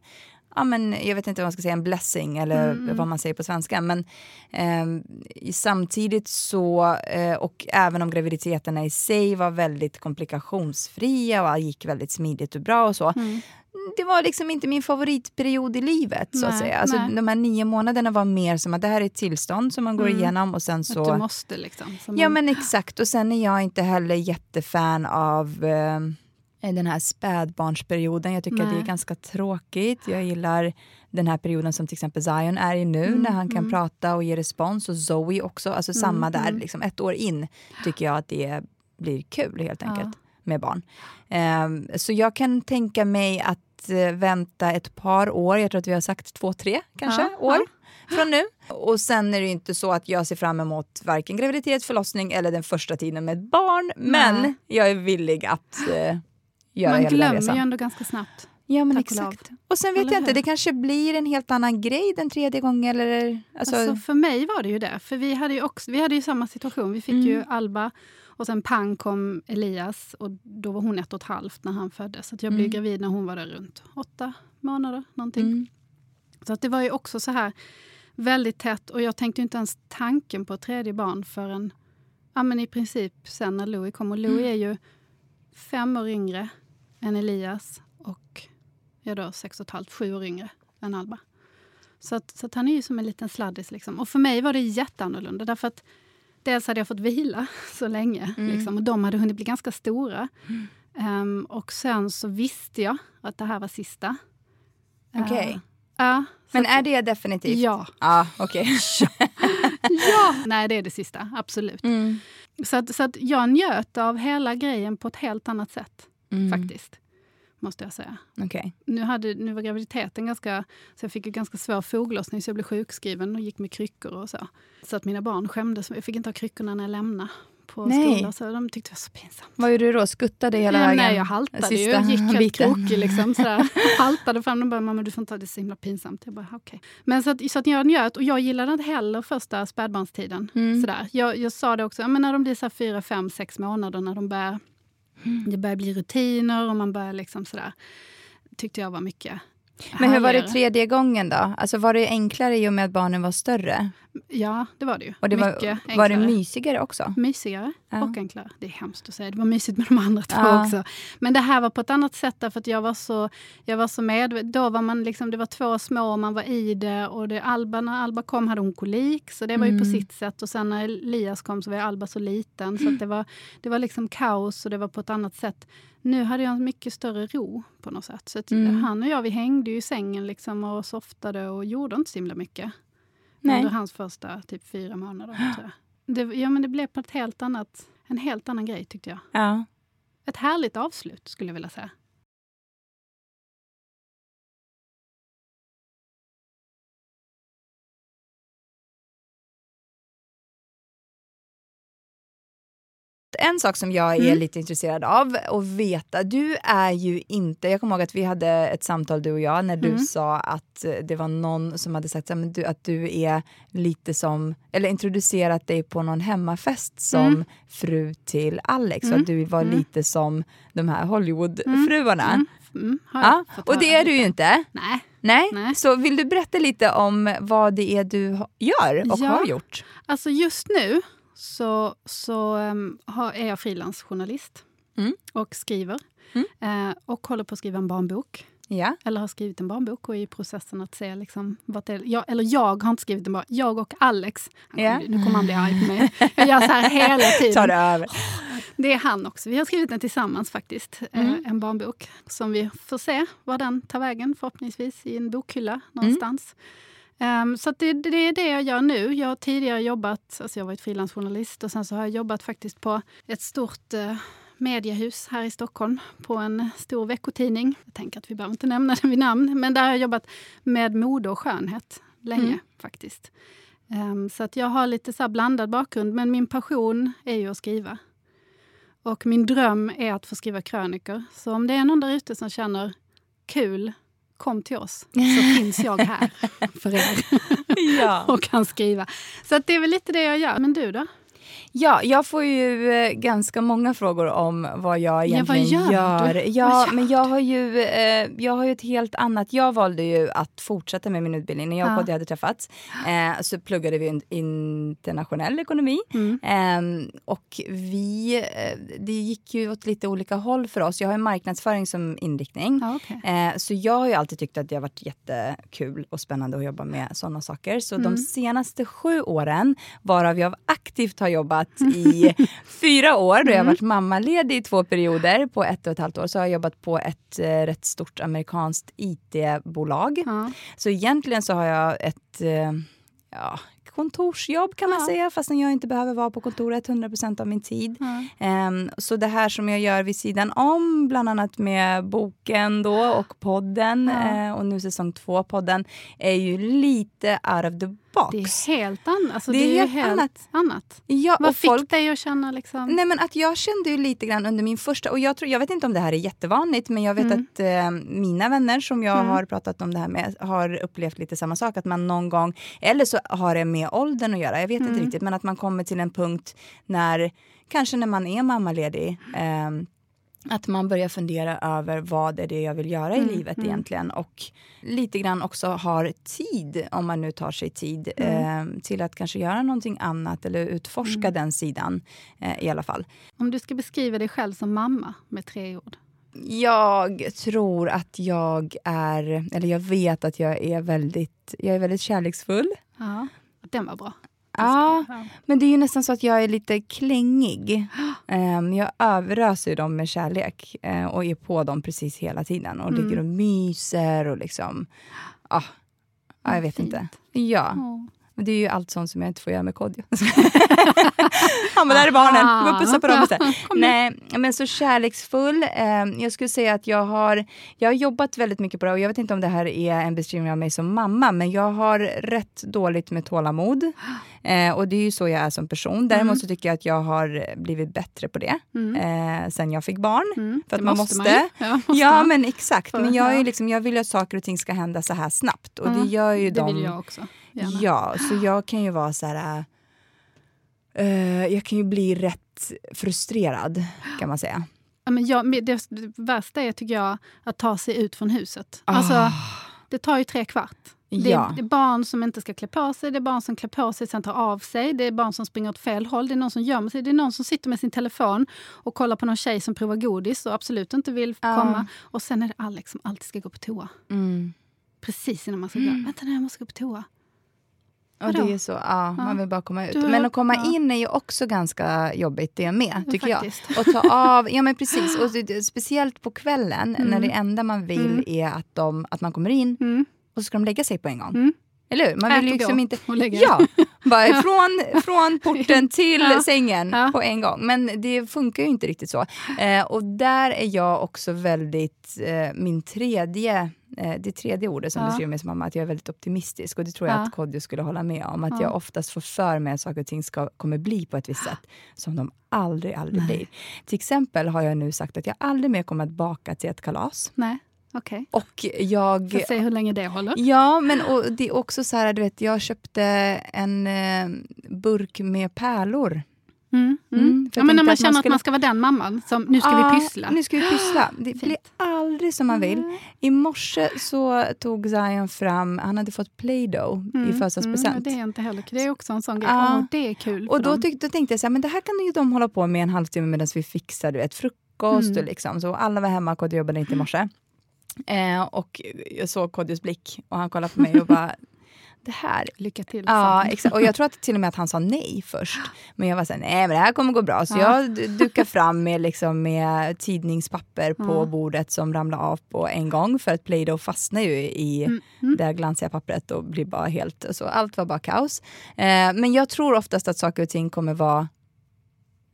Ja, men jag vet inte vad man ska säga, en blessing eller Mm. vad man säger på svenska. Men ehm, samtidigt så, eh, och även om graviditeterna i sig var väldigt komplikationsfria och gick väldigt smidigt och bra och så. Mm. Det var liksom inte min favoritperiod i livet så att Nej, säga. Alltså, nej. de här nio månaderna var mer som att det här är ett tillstånd som man går Mm. igenom och sen Att så... du måste liksom. Så Ja man- men exakt och sen är jag inte heller jättefan av eh, den här spädbarnsperioden. Jag tycker att det är Nej. ganska tråkigt. Jag gillar den här perioden som till exempel Zion är i nu Mm, när han kan mm. prata och ge respons och Zoe också. Alltså samma där, mm. liksom ett år in tycker jag att det blir kul helt enkelt Ja. med barn. Ehm, så jag kan tänka mig att eh, vänta ett par år, jag tror att vi har sagt två, tre kanske Ja, år från nu. Och sen är det inte så att jag ser fram emot varken graviditet, förlossning eller den första tiden med ett barn. Men Nej. jag är villig att eh, göra Man hela glömmer resan. ju ändå ganska snabbt. Ja men tack och exakt. Och sen vet Eller jag inte, hur? det kanske blir en helt annan grej den tredje gången eller... Alltså, Alltså, för mig var det ju det. För vi hade ju, också, vi hade ju samma situation. Vi fick Mm. ju Alba och sen pang kom Elias och då var hon ett och ett halvt när han föddes. Så jag blev Mm. gravid när hon var där runt åtta månader. Någonting. mm, Så att det var ju också så här väldigt tätt och jag tänkte inte ens tanken på ett tredje barn förrän ja, men i princip sen när Louie kom. Och Louie är ju fem år yngre än Elias och jag då sex och ett halvt, sju år yngre än Alba. Så, att, så att han är ju som en liten sladdis. Liksom. Och för mig var det jätteannorlunda därför att dels hade jag fått vila så länge Mm. liksom, och de hade hunnit bli ganska stora. Ehm, och sen så visste jag att det här var sista. Okej. Eh, ja, så Men är det definitivt? Ja. Ja, okej. ja! Nej, det är det sista. Absolut. Mm. Så, att, så att jag njöt av hela grejen på ett helt annat sätt. Mm. Faktiskt. Måste jag säga. Okej. Nu, hade, nu var graviditeten ganska... Så jag fick ju ganska svår foglossning så jag blev sjukskriven och gick med kryckor och så. Så att mina barn skämdes. Jag fick inte ha kryckorna när jag lämnade på Nej. skolan. Så de tyckte det var så pinsamt. Vad gjorde du då? Skuttade hela vägen? nej, jag haltade ju. Sista Gick helt biten. krokig liksom. Haltade fram. De bara, mamma du får inte ha det så himla pinsamt. Jag bara, okej. Men så att, så att jag njöt. Och jag gillade inte heller första spädbarnstiden. Mm. Sådär. Jag, jag sa det också, men när de blir så fyra, fem, sex månader, när de börjar, Mm. det börjar bli rutiner och man börjar liksom sådär. Tyckte jag var mycket Men hur var det tredje gången då? Alltså var det enklare i och med att barnen var större? Ja, det var det ju. Och det var, mycket var det mysigare också? Mysigare Ja. och enklare. Det är hemskt att säga. Det var mysigt med de andra två Ja. också. Men det här var på ett annat sätt därför att jag var så, jag var så medveten. Då var man liksom, det var två små och man var i det. Och det Alba, när Alba kom hade hon kolik, så det var ju på Mm. sitt sätt. Och sen när Elias kom så var Alba så liten. Så det, var, det var liksom kaos och det var på ett annat sätt. Nu hade jag en mycket större ro på något sätt. Så Mm. han och jag vi hängde ju i sängen liksom och softade och gjorde inte så himla mycket. Nej. Under hans första typ fyra månader. Tror jag. Det, ja, men det blev på ett helt annat, en helt annan grej tyckte jag. Ja. Ett härligt avslut skulle jag vilja säga. En sak som jag är Mm. lite intresserad av att veta, du är ju inte, jag kommer ihåg att vi hade ett samtal du och jag när du Mm. sa att det var någon som hade sagt att du är lite som, eller introducerat dig på någon hemmafest som Mm. fru till Alex och Mm. att du var Mm. lite som de här Hollywoodfruarna. Mm. Mm. Ja, och det är du ju inte. Nej. Nej. Nej. Så vill du berätta lite om vad det är du gör och Ja. har gjort? Alltså just nu så, så um, har, är jag frilansjournalist Mm. och skriver. Mm. Eh, och håller på att skriva en barnbok. Ja. Eller har skrivit en barnbok och är i processen att se liksom, vart det. Jag, eller jag har inte skrivit en barnbok. Jag och Alex. Han Ja. Nu kommer han bli arg på mig. Jag gör så här hela tiden. Ta det över. Det är han också. Vi har skrivit den tillsammans faktiskt. Eh, Mm. En barnbok som vi får se var den tar vägen förhoppningsvis i en bokhylla någonstans. Ehm, så det, det är det jag gör nu. Jag har tidigare jobbat, alltså jag har varit frilansjournalist och sen så har jag jobbat faktiskt på ett stort eh, mediehus här i Stockholm på en stor veckotidning. Jag tänker att vi behöver inte nämna den vid namn, men där har jag jobbat med mode och skönhet länge Mm. faktiskt. Um, så att jag har lite så blandad bakgrund, men min passion är ju att skriva. Och min dröm är att få skriva krönikor. Så om det är någon där ute som känner kul, kom till oss. Så finns jag här för er. Ja. och kan skriva. Så det är väl lite det jag gör. Men du då? Ja, jag får ju eh, ganska många frågor om vad jag egentligen ja, vad gör. gör. Ja, men jag har, ju, eh, jag har ju ett helt annat... Jag valde ju att fortsätta med min utbildning. När jag och Kodjo hade träffats eh, så pluggade vi internationell ekonomi. Mm. Eh, och vi, eh, det gick ju åt lite olika håll för oss. Jag har marknadsföring som inriktning. Ah, okay. Eh, så jag har ju alltid tyckt att det har varit jättekul och spännande att jobba med sådana saker. Så mm. de senaste sju åren, varav jag aktivt har jobbat jobbat i fyra år. Då jag har mm. varit mammaledig i två perioder på ett och ett halvt år. Så har jag jobbat på ett eh, rätt stort amerikanskt IT-bolag. Ja. Så egentligen så har jag ett eh, ja, kontorsjobb kan man ja. säga, fastän jag inte behöver vara på kontoret 100% av min tid. Ja. Um, så det här som jag gör vid sidan om, bland annat med boken då och podden ja. uh, och nu säsong två podden, är ju lite out of the box. Det är helt annat. Alltså, det, det, är, helt, helt annat. annat. Ja, Vad fick folk... dig att känna liksom? Nej men att jag kände ju lite grann under min första, och jag, tror, jag vet inte om det här är jättevanligt, men jag vet mm. att eh, mina vänner som jag mm. har pratat om det här med har upplevt lite samma sak. Att man någon gång, eller så har det med åldern att göra, jag vet mm. inte riktigt, men att man kommer till en punkt när, kanske när man är mammaledig, eh, att man börjar fundera över vad är det jag vill göra mm, i livet mm. egentligen. Och lite grann också har tid, om man nu tar sig tid, mm. eh, till att kanske göra någonting annat eller utforska mm. den sidan eh, i alla fall. Om du ska beskriva dig själv som mamma med tre ord? Jag tror att jag är, eller jag vet att jag är väldigt, jag är väldigt kärleksfull. Ja, den var bra. Ja, men det är ju nästan så att jag är lite klängig. Um, jag överöser dem med kärlek uh, och är på dem precis hela tiden. Och mm. ligger och myser och liksom... Ah, ah, jag vet fint. inte. Ja. Oh. Men det är ju allt sånt som jag inte får göra med Kodjo. Han bara, där är barnen, gå och pussa på dem. Nej, men så kärleksfull. Eh, jag skulle säga att jag har, jag har jobbat väldigt mycket på det och jag vet inte om det här är en beskrivning av mig som mamma, men jag har rätt dåligt med tålamod. Eh, och det är ju så jag är som person. Däremot mm. så tycker jag att jag har blivit bättre på det mm. eh, sen jag fick barn. Mm. För att det man måste. måste. Man ja, måste ja, men exakt. Men jag, är liksom, jag vill att saker och ting ska hända så här snabbt. Och det gör ju det de... vill jag också. Gärna. Ja, så jag kan ju vara så här... Uh, jag kan ju bli rätt frustrerad, kan man säga. Ja, men jag, det, värsta är, tycker jag, att ta sig ut från huset. Oh. Alltså, det tar ju tre kvart. Det, ja. det, är barn som inte ska klä på sig, det är barn som klär på sig sen tar av sig, det är barn som springer åt fel håll, det är någon som gömmer sig, det är någon som sitter med sin telefon och kollar på någon tjej som provar godis och absolut inte vill komma. Och sen är det Alex som alltid ska gå på toa. Mm. Precis innan man ska mm. gå. Vänta nu, jag måste gå på toa. Och det är så, ja, ja, man vill bara komma ut. Men att komma ja. in är ju också ganska jobbigt det med, tycker ja, jag. Och ta av, ja men precis, och speciellt på kvällen mm. när det enda man vill mm. är att, de, att man kommer in mm. och så ska de lägga sig på en gång. Mm. Eller hur? Man vill ju liksom inte... Ja, bara från, från porten till ja. sängen ja. på en gång. Men det funkar ju inte riktigt så. Eh, och där är jag också väldigt, eh, min tredje det tredje ordet som ja. beskriver mig som mamma, att jag är väldigt optimistisk. Och det tror jag ja. att Kodjo skulle hålla med om. Att ja. jag oftast får för mig att saker och ting ska, kommer bli på ett visst sätt, som de aldrig, aldrig Nej. blir. Till exempel har jag nu sagt att jag aldrig mer kommer att baka till ett kalas. Nej. Okay. Och jag... Får se hur länge det håller. Ja, men och det är också så här, du vet, jag köpte en eh, burk med pärlor. Mm, mm. Mm, ja, men när man känner att man, skulle... att man ska vara den mamman som, nu ska ja, vi pyssla. nu ska vi pyssla. Det blir aldrig som man vill. I morse så tog Zion fram, han hade fått Play-Doh mm, i födelsedagspresent. Mm, det är inte heller Det är också en sån grej. Oh, det är kul Och då, tyck, då tänkte jag så här, men det här kan ju de hålla på med en halvtimme medan vi fixar du vet, frukost. Mm. Och liksom. Så alla var hemma och jobbade inte i morse. Eh, och jag såg Kodjos blick och han kollade på mig och bara det här. Lycka till. Ja, exakt. Och jag tror att till och med att han sa nej först. Men jag var såhär, nej men det här kommer gå bra. Så ja. jag dukade fram med, liksom, med tidningspapper på ja. bordet som ramlade av på en gång. För att Play-Doh fastnar ju i mm. Mm. det glansiga pappret och blir bara helt... Så allt var bara kaos. Eh, men jag tror oftast att saker och ting kommer vara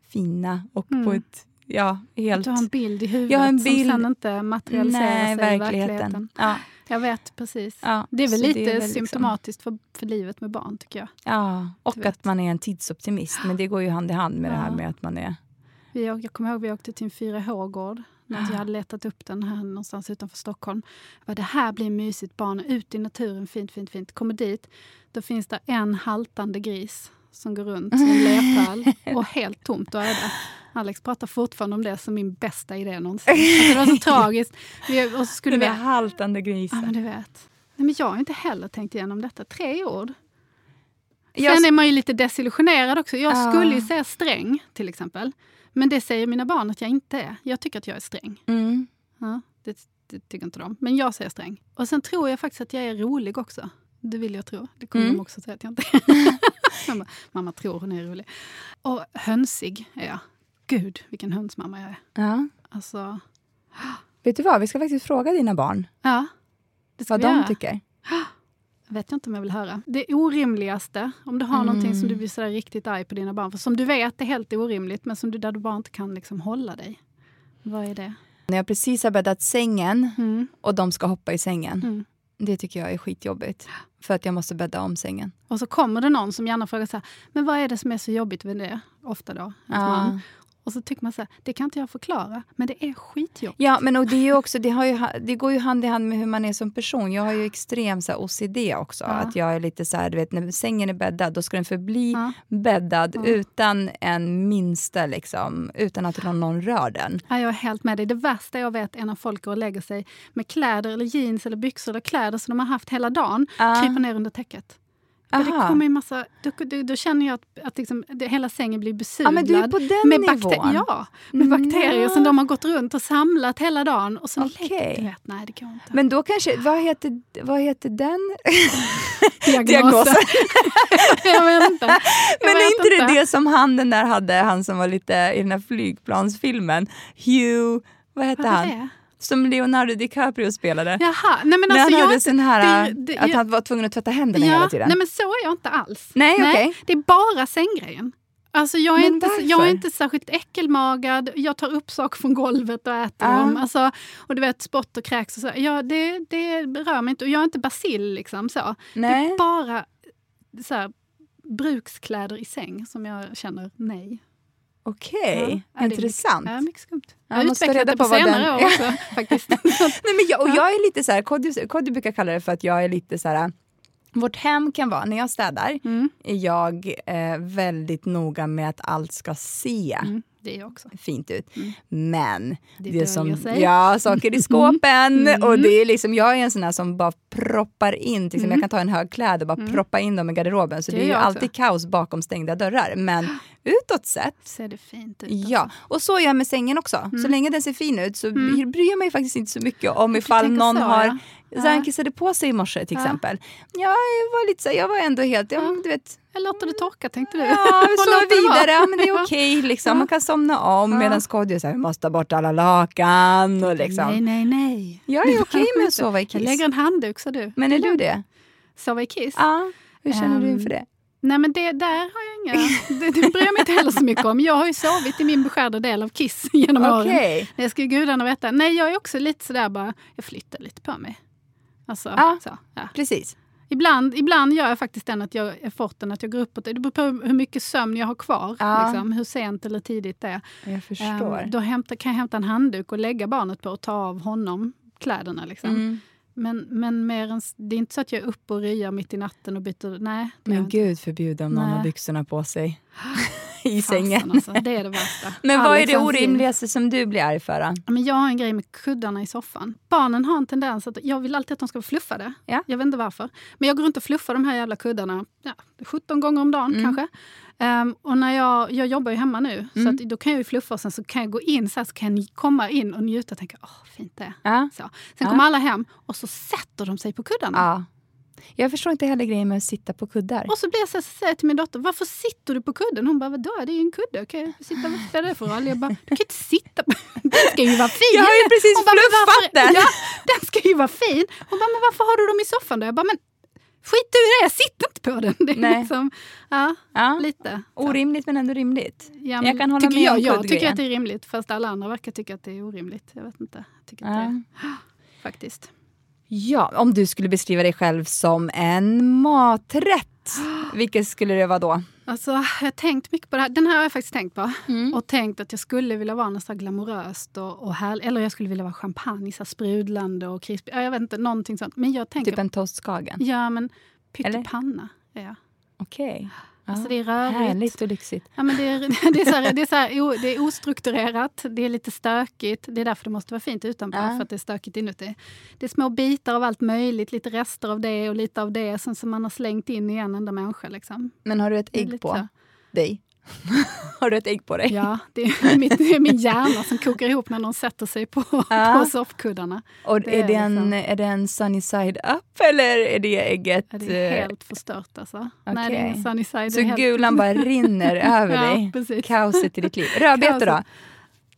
fina och mm. på ett Ja, helt. Du har en bild i huvudet jag har en bild. som sen inte materialiserar sig i verkligheten. Ja. Jag vet precis. Ja, Det är väl lite väl liksom- symptomatiskt för, för livet med barn tycker jag. Ja, och att man är en tidsoptimist. Men det går ju hand i hand med det här Ja. med att man är... Vi, jag kommer ihåg vi åkte till en 4H-gård. När jag hade letat upp den här någonstans utanför Stockholm. Bara, det här blir mysigt, barn ut i naturen, fint, fint, fint. Kommer dit, då finns det en haltande gris som går runt i en lerpöl och helt tomt och öde. Alex pratar fortfarande om det som min bästa idé någonsin. Alltså, det var så tragiskt. Och så skulle Den vi... haltande Ja, grisen. men du vet. Nej, men jag har inte heller tänkt igenom detta. Tre ord. Jag- Sen är man ju lite desillusionerad också. Jag Ja. skulle ju säga sträng, till exempel. Men det säger mina barn att jag inte är. Jag tycker att jag är sträng. Mm. Ja, det, det tycker inte de. Men jag säger sträng. Och sen tror jag faktiskt att jag är rolig också. Det vill jag tro. Det kommer Mm. de också säga att jag inte är. mamma, mamma tror hon är rolig. Och hönsig är jag. Gud, vilken hönsmamma jag är. Ja. Alltså, Vet du vad, vi ska faktiskt fråga dina barn ja. Det ska vad vi de göra. tycker. vet jag inte om jag vill höra. Det orimligaste, om du har Mm. någonting som du blir sådär riktigt arg på dina barn för som du vet är helt orimligt men som du, där du bara inte kan liksom hålla dig. Vad är det? När jag precis har bäddat sängen Mm. och de ska hoppa i sängen. Mm. Det tycker jag är skitjobbigt. För att jag måste bädda om sängen. Och så kommer det någon som gärna frågar så här, men vad är det som är så jobbigt med det? Ofta då, Ja. man. Och så tycker man så här, det kan inte jag förklara, men det är skitjobbigt. Ja, men och det, är också, det, ju, det går ju hand i hand med hur man är som person. Jag har ju extrem så här, OCD också. Ja. Att jag är lite så här, du vet, när sängen är bäddad, då ska den förbli Ja. bäddad Ja. utan en minsta, liksom, utan att någon, någon rör den. Ja, jag är helt med dig. Det värsta jag vet är när folk går och lägger sig med kläder, eller jeans eller byxor eller kläder som de har haft hela dagen, kryper ner under täcket. För det kommer ju massa, då, då, då känner jag att, att liksom, det, hela sängen blir Ja, besudlad. den med, bakter- ja, med bakterier ja. som de har gått runt och samlat hela dagen. Och så Okej. lägger, du vet, nej det går inte. Men då kanske, vad heter, vad heter den? Diagnosen. jag vet inte. Jag Men vet är inte det det som han den där hade, han som var lite i den här flygplansfilmen? Hugh, vad hette han? det? Som Leonardo DiCaprio spelade. Jaha, nej men När alltså han jag hade inte- sån här, det- det- att han var tvungen att tvätta händerna hela tiden. Nej men så är jag inte alls. Nej, okej. Det är bara sänggrejen. Alltså jag, är Men inte, varför? jag är inte särskilt äckelmagad, jag tar upp saker från golvet och äter Ja. dem. Alltså, och du vet, spott och kräks och så. Ja, det, det rör mig inte. Och jag är inte basil liksom. Så. Det Nej. är bara så här, brukskläder i säng som jag känner nej. Okej, Ja, det är intressant. Mycket, ja, mycket skumt. Ja, Jag har utvecklat reda det på på senare den- år också faktiskt. Nej, men jag, och jag är lite så här, Kodjo, Kodjo brukar kalla det för att jag är lite så här, vårt hem kan vara, när jag städar, Mm, är jag eh, väldigt noga med att allt ska se mm, det också. fint ut. Mm. Men Det det, som, sig. ja, saker i skåpen Mm. och det är liksom, jag är en sån här som bara proppar in, till exempel, Mm. jag kan ta en hög kläd och bara Mm. proppa in dem i garderoben. Så Det det, är ju också. alltid kaos bakom stängda dörrar. Men utåt sett Ser det fint ut? Ja, Alltså. och så gör jag med sängen också. Så Mm. länge den ser fin ut så Mm. bryr jag mig faktiskt inte så mycket om ifall någon så, har ja. Så här, Ja. han kissade på sig i morse till exempel. Ja, jag var lite så jag var ändå helt, ja, Ja. du vet, Jag låter det torka tänkte du? ja, vi vara. vidare, ja men det är okej liksom, Ja. man kan somna om Ja. medan Kodjo säger vi måste ta bort alla lakan och liksom. Nej, nej, nej. Jag är okej med att sova i Jag kiss. lägger en handduk så du. Men är du det? Sova i kiss? Ja. Hur känner du Ehm, inför det? Nej men det där har jag inga, det, det bryr jag mig inte heller så mycket om. Jag har ju sovit i min beskärda del av kiss genom åren. Okej. Det ska ju gudarna veta. Nej jag är också lite sådär bara, jag flyttar lite på mig. Alltså, Ja. så, ja. Precis. Ibland, ibland gör jag faktiskt den att jag är forten att jag går uppåt. Det beror på hur mycket sömn jag har kvar. Ja. Liksom, hur sent eller tidigt det är. Jag förstår. Ehm, då hämta, kan jag hämta en handduk och lägga barnet på och ta av honom kläderna. Liksom. Mm. Men, men mer än, det är inte så att jag är uppe och ryar mitt i natten och byter. Nej, Men gud förbjude om någon har byxorna på sig i Fasen, sängen. Alltså, det är det värsta. Men vad är Alex, det orimligaste som du blir arg för? då? Men jag har en grej med kuddarna i soffan. Barnen har en tendens att jag vill alltid att de ska vara fluffade. Ja. Jag vet inte varför. Men jag går runt och fluffar de här jävla kuddarna ja, 17 gånger om dagen Mm. kanske. Ehm, och när jag, jag jobbar ju hemma nu, så Mm. att då kan jag ju fluffa och sen så kan jag gå in så här, så kan jag komma in och njuta och tänka åh fint det är. Ja. Så. Sen Ja. kommer alla hem och så sätter de sig på kuddarna. Ja. Jag förstår inte heller grejen med att sitta på kuddar. Och så blir jag så säger till min dotter, varför sitter du på kudden? Hon bara, vadå, det är ju en kudde. Kan jag sitta, vad spelar det för roll? Jag bara, du kan inte sitta på Den ska ju vara fin! Jag har ju precis Hon fluffat den. Ja, den ska ju vara fin! Hon bara, men varför har du dem i soffan då? Jag bara, men skit du i det, jag sitter inte på den. Det är Nej. liksom, ja, Ja. lite. Orimligt men ändå rimligt. Ja, men jag kan hålla tycker med jag, om Jag tycker att det är rimligt, fast alla andra verkar tycka att det är orimligt. Jag vet inte. Jag tycker att Ja. det är, faktiskt. Ja, om du skulle beskriva dig själv som en maträtt, vilket skulle det vara då? Alltså, jag har tänkt mycket på det här. Den här har jag faktiskt tänkt på. Mm. Och tänkt att jag skulle vilja vara något här glamoröst och, och härligt. Eller jag skulle vilja vara champagne, så här sprudlande och krispig. Ja, Jag vet inte, någonting sånt. Men jag tänker... Typ en toastskagen? Ja, men pyttipanna är jag. Okej. Alltså det är rörigt. Härligt och lyxigt. Ja, men det, är, det, är så här, det, är så här, o- det är ostrukturerat, det är lite stökigt. Det är därför det måste vara fint utanpå, Ja. för att det är stökigt inuti. Det är små bitar av allt möjligt, lite rester av det och lite av det sen som man har slängt in i en enda människa. Liksom. Men har du ett ägg på så. dig? har du ett ägg på dig? Ja, det är, mitt, det är min hjärna som kokar ihop när någon sätter sig på, Ja. på soffkuddarna. Och Det är, det en, liksom- är det en sunny side up eller är det ägget... Ja, det är eh, helt förstört alltså. Nej, det är ingen sunny side. Så helt... gulan bara rinner över Ja, dig? precis. Kaoset i ditt liv. Rödbetor då?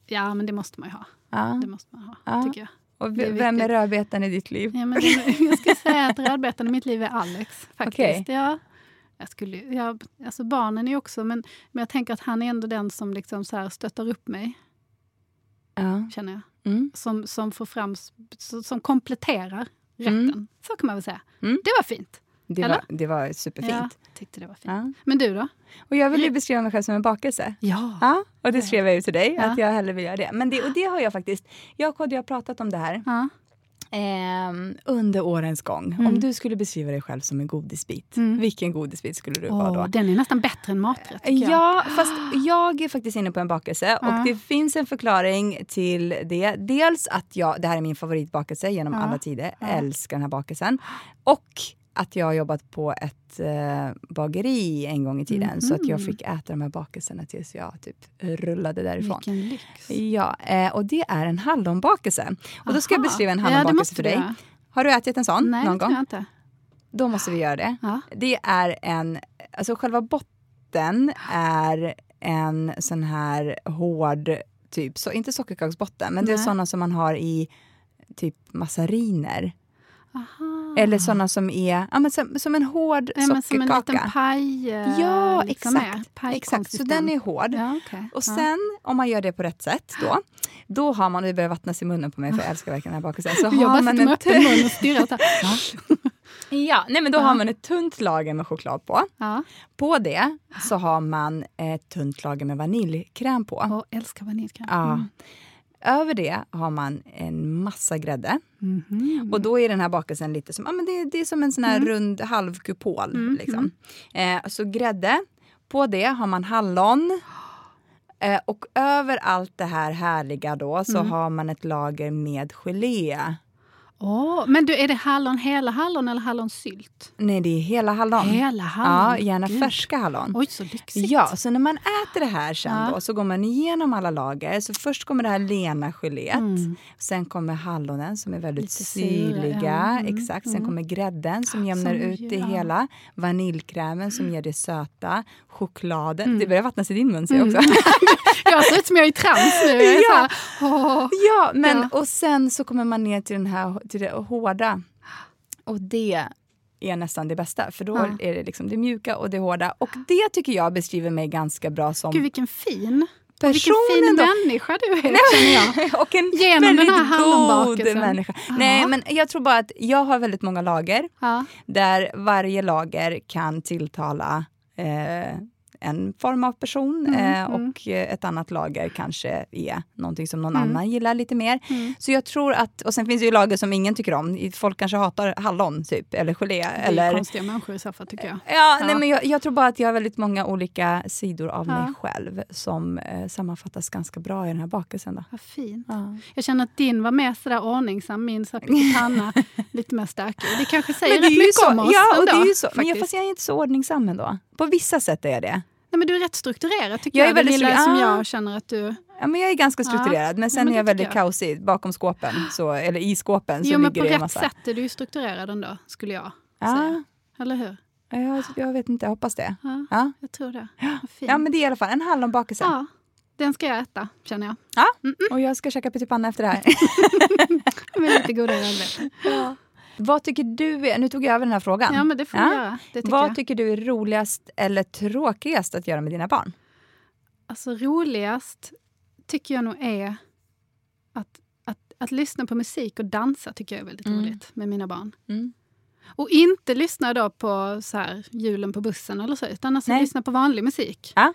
Ja, men det måste man ju ha. Ja. Det måste man ha, Ja. tycker jag. Och är vem är rödbetan i ditt liv? Ja, men jag ska säga att rödbetan i mitt liv är Alex. faktiskt. Okej. Ja, jag skulle, jag, alltså barnen är ju också, men, men jag tänker att han är ändå den som liksom så här stöttar upp mig, Ja. känner jag. Mm. Som, som får fram, som, kompletterar rätten. Mm. Så kan man väl säga. Mm. Det var fint. Det, Eller? var, det var superfint. Ja, tyckte det var fint. Ja. Men du då? Och jag vill ju beskriva mig själv som en bakelse. Ja. Ja, och det skrev jag ju till dig, att jag hellre vill göra det. Men det, och det har jag faktiskt, jag och Kodjo har pratat om det här ja. ehm, under årens gång. Mm. Om du skulle beskriva dig själv som en godisbit, Mm. vilken godisbit skulle du vara Åh, då? den är nästan bättre än maträtt. tycker jag. Ja, fast jag är faktiskt inne på en bakelse Ja. och det finns en förklaring till det. Dels att jag, det här är min favoritbakelse genom Ja. alla tider, Ja. älskar den här bakelsen. Och att jag har jobbat på ett eh, bageri en gång i tiden så att jag Mhm. fick äta de här bakelserna tills jag typ rullade därifrån. Vilken lyx. Ja, eh, och det är en hallonbakelse. Och då ska jag beskriva en Ja, hallonbakelse måste för du dig. göra. Har du ätit en sån Nej, någon det tror gång? jag inte. Då måste vi göra det. Ja. Det är en, alltså själva botten är en sån här hård, typ, så, inte sockerkaksbotten, men det är Nej. såna som man har i typ massariner. Aha. Eller såna som är ja, men som, som en hård Nej, men som en sockerkaka. liten paj. eh, ja, liksom exakt. exakt. Så den är hård. Ja, okej. Och Ja. sen, om man gör det på rätt sätt, då, då har man, det börjar vattnas i munnen på mig för jag älskar verkligen den här bakelsen. Så Jag har bara man sitter med öppen mun och stirrar. ja, nej, men då Ja. har man ett tunt lager med choklad på. Ja. På det så har man ett tunt lager med vaniljkräm på. Och älskar vaniljkräm. Ja. Över det har man en massa grädde. Mm. Mhm. Och då är den här bakelsen lite som, ja, men det, det är som en sån här Mm. rund halvkupol. Mm, Liksom. Eh, så grädde. På det har man hallon. Eh, och över allt det här härliga då så Mm. har man ett lager med gelé. Åh, men du, är det hallon, hela hallon eller hallonsylt? Nej, det är hela hallon. Hela Ja, hallon? gärna Gud. färska hallon. Oj, så lyxigt. Ja, så när man äter det här sen Ja. då så går man igenom alla lager. Så först kommer det här lena geléet. Mm. Sen kommer hallonen som är väldigt Lite syrliga. ja. Mm, Exakt. Sen mm. kommer grädden som jämnar Som ut det ja. hela. Vaniljkrämen som ger det söta. Chokladen. Mm. Det börjar vattnas i din mun ser jag Mm. också. Jag ser ut som jag är i trans nu. Ja. här, åh. ja, men Ja. och sen så kommer man ner till, den här, till det hårda. Och det är nästan det bästa. För då Ja. är det liksom det mjuka och det hårda. Och det tycker jag beskriver mig ganska bra som Gud, vilken fin. Vilken personen fin då. människa du är, känner jag. och en Genom väldigt den här god människa. Ja. Nej, men jag tror bara att jag har väldigt många lager Ja. där varje lager kan tilltala eh, en form av person Mm, eh, mm. och eh, ett annat lager kanske är någonting som någon Mm. annan gillar lite mer. Mm. Så jag tror att, och sen finns det ju lager som ingen tycker om. Folk kanske hatar hallon typ, eller gelé. Det är Eller, konstiga människor i så fall, tycker jag. Ja, Ja. Nej, men jag, jag tror bara att jag har väldigt många olika sidor av Ja. mig själv som eh, sammanfattas ganska bra i den här bakelsen. Då. Vad fint. Ja. Jag känner att din var mer sådär ordningsam, min så pyttipanna lite mer stökig. Det kanske säger rätt mycket så, om oss ja, och ändå. det är ju så. Men jag, fast jag är inte så ordningsam ändå. På vissa sätt är jag det. Nej, men du är rätt strukturerad tycker Jag jag. är det väldigt stru- som ah. jag känner att du... Ja, men jag är ganska Ja. strukturerad, men sen Ja, men är jag det väldigt jag. kaosig. Bakom skåpen, så, eller i skåpen, så Jo, men ligger på det en rätt massa. sätt är du ju strukturerad ändå, skulle jag Ja, säga. Eller hur? jag, jag vet inte, jag hoppas det. Ja, Ja. jag tror det. Ja, men det är i alla fall en hallonbakelse. Ja, den ska jag äta, känner jag. Ja, Mm, och jag ska käka pyttipanna efter det här. Med lite goda rödbetor. Vad tycker du, är, nu tog jag över den här frågan. Ja, men det får Ja. göra. Det tycker Vad jag. tycker du är roligast eller tråkigast att göra med dina barn? Alltså roligast tycker jag nog är att, att att lyssna på musik och dansa tycker jag är väldigt Mm. roligt med mina barn. Mm. Och inte lyssna då på så här, julen på bussen eller så, utan alltså Nej. lyssna på vanlig musik. Ja.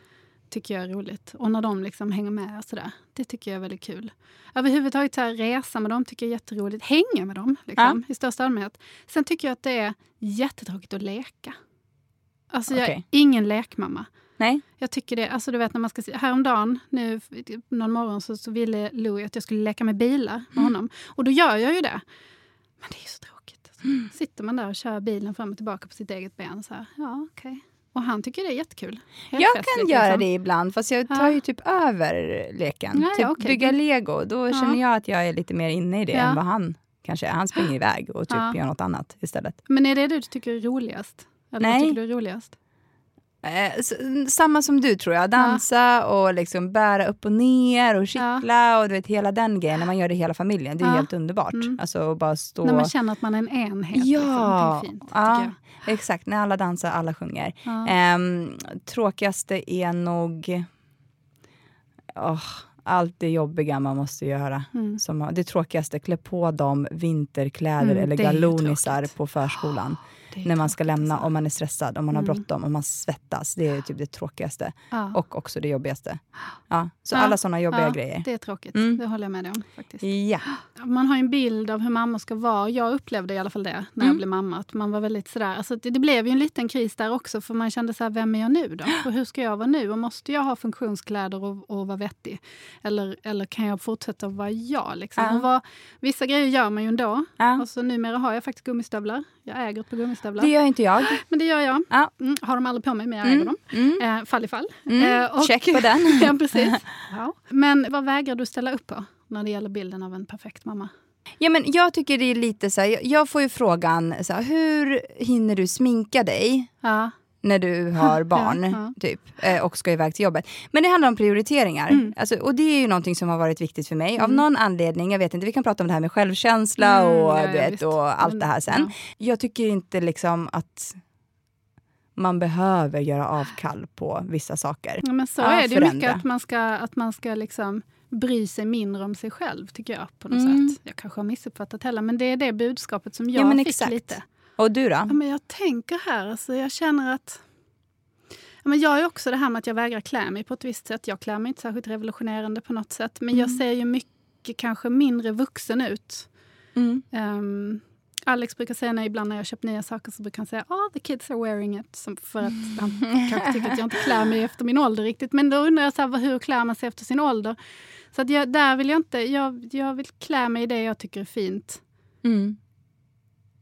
Tycker jag är roligt. Och när de liksom hänger med och sådär. Det tycker jag är väldigt kul. Överhuvudtaget så här, resa med dem tycker jag är jätteroligt. Hänga med dem liksom, i största allmänhet. Sen tycker jag att det är jättetråkigt att leka. Alltså jag är ingen lekmamma. Nej. Jag tycker det, alltså du vet när man ska, se- häromdagen, nu någon morgon så, så ville Louie att jag skulle leka med bilar Mm. med honom. Och då gör jag ju det. Men det är så tråkigt. Alltså. Mm. Sitter man där och kör bilen fram och tillbaka på sitt eget ben så här, ja okej. Och han tycker det är jättekul. Helt Jag kan göra liksom. det ibland, fast jag tar ju typ över leken. Ja, typ okej. bygga lego, då känner jag att jag är lite mer inne i det än vad han kanske är. Han springer iväg och typ gör något annat istället. Men är det det du tycker är roligast? Eller Nej. tycker du är roligast? Eh, samma som du tror jag, dansa och liksom bära upp och ner och kittla och du vet hela den grejen när man gör det hela familjen. Det är Ja. helt underbart. Mm. Alltså bara stå... När man känner att man är en enhet. Ja, liksom. Det är fint, ja. Exakt, när alla dansar, alla sjunger. Ja. Ehm, tråkigaste är nog åh, allt det jobbiga man måste göra. Mm. Som, det tråkigaste, klä på dem vinterkläder Mm, eller galonisar på förskolan. När man ska lämna, om man är stressad, om man har Mm. bråttom, om man svettas. Det är typ det tråkigaste. Ja. Och också det jobbigaste. Ja, så Ja, alla sådana jobbiga ja, grejer. Det är tråkigt, Mm. det håller jag med dig om. faktiskt. Ja. Man har en bild av hur mammor ska vara. Jag upplevde i alla fall det när Mm. jag blev mamma. Att man var väldigt sådär, alltså det, det blev ju en liten kris där också för man kände så här, vem är jag nu då? Och hur ska jag vara nu? Och måste jag ha funktionskläder och, och vara vettig? Eller, eller kan jag fortsätta att vara jag? Liksom? Ja. Och vad, vissa grejer gör man ju ändå. Ja. Och så numera har jag faktiskt gummistövlar. Jag äger ett par gummistövlar. Det gör inte jag. Men det gör jag. Ja. Mm, har dem aldrig på mig, men jag äger Mm. dem. Mm. Eh, fall i fall. Mm. Eh, och- Check på den. ja, precis. Ja. Men vad vägrar du ställa upp på när det gäller bilden av en perfekt mamma? Ja, men jag tycker det är lite så här, jag får ju frågan, så här, hur hinner du sminka dig Ja. När du har barn ja. typ, eh, och ska iväg till jobbet? Men det handlar om prioriteringar. Mm. Alltså, och det är ju någonting som har varit viktigt för mig. Av Mm. någon anledning, jag vet inte, vi kan prata om det här med självkänsla Mm, och, ja, ja, vet, och allt det här sen. Jag tycker inte liksom att man behöver göra avkall på vissa saker. Ja, men så Ja, är det ju förändra. mycket att man ska, att man ska liksom bry sig mindre om sig själv, tycker jag. på något Mm. sätt. Jag kanske har missuppfattat hela, men det är det budskapet som Ja, jag men fick exakt. lite. Och du då? Ja, men jag tänker här, alltså, jag känner att... Ja, men jag är också det här med att jag vägrar klä mig på ett visst sätt. Jag klär mig inte särskilt revolutionerande på något sätt. Men jag Mm. ser ju mycket kanske mindre vuxen ut. Mm. Ehm, Alex brukar säga när ibland när jag köper nya saker så brukar han säga oh, the kids are wearing it. Som för att han kanske tycker att jag inte klär mig efter min ålder riktigt. Men då undrar jag så här, hur klär man sig efter sin ålder? Så att jag, där vill jag inte, jag, jag vill klä mig i det jag tycker är fint. Mm.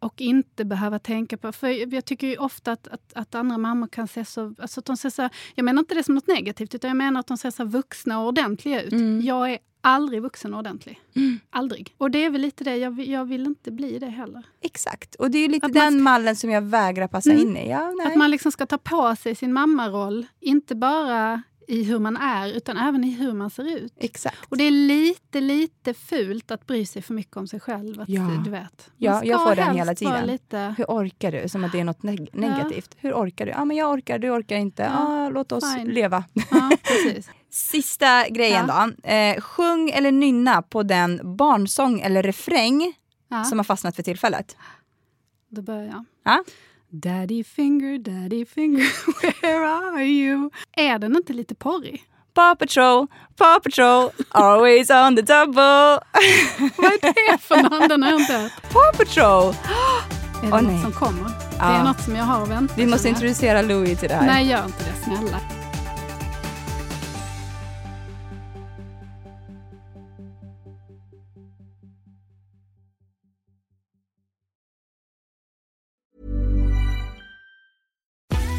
Och inte behöva tänka på, för jag tycker ju ofta att, att, att andra mammor kan se så, alltså de ser så, jag menar inte det som något negativt, utan jag menar att de ser så vuxna och ordentliga ut. Mm. Jag är aldrig vuxen och ordentlig. Mm. Aldrig. Och det är väl lite det, jag, vill- jag vill inte bli det heller. Exakt, och det är ju lite Att den ska- mallen som jag vägrar passa Mm. in i. Ja. Att man liksom ska ta på sig sin mammaroll, inte bara i hur man är, utan även i hur man ser ut. Exakt. Och det är lite, lite fult att bry sig för mycket om sig själv. Att, Ja. Du vet. Ja, jag får den hela tiden. Lite, Hur orkar du? Som att det är något neg- negativt. Hur orkar du? Ja, men jag orkar, du orkar inte. Ja, Ja, låt oss fine. leva. ja, precis. Sista grejen då. Eh, sjung eller nynna på den barnsång eller refräng Ja. som har fastnat för tillfället. Då börjar jag. Daddy finger, daddy finger, where are you? Är den inte lite porrig? Paw Patrol, Paw Patrol, always on the double. Vad är det för någon? Den har jag inte hört. Paw Patrol! Är det Åh, något nej. som kommer? Det är något som jag har väntat Vi måste introducera Louis till det här. Nej, gör inte det. Snälla.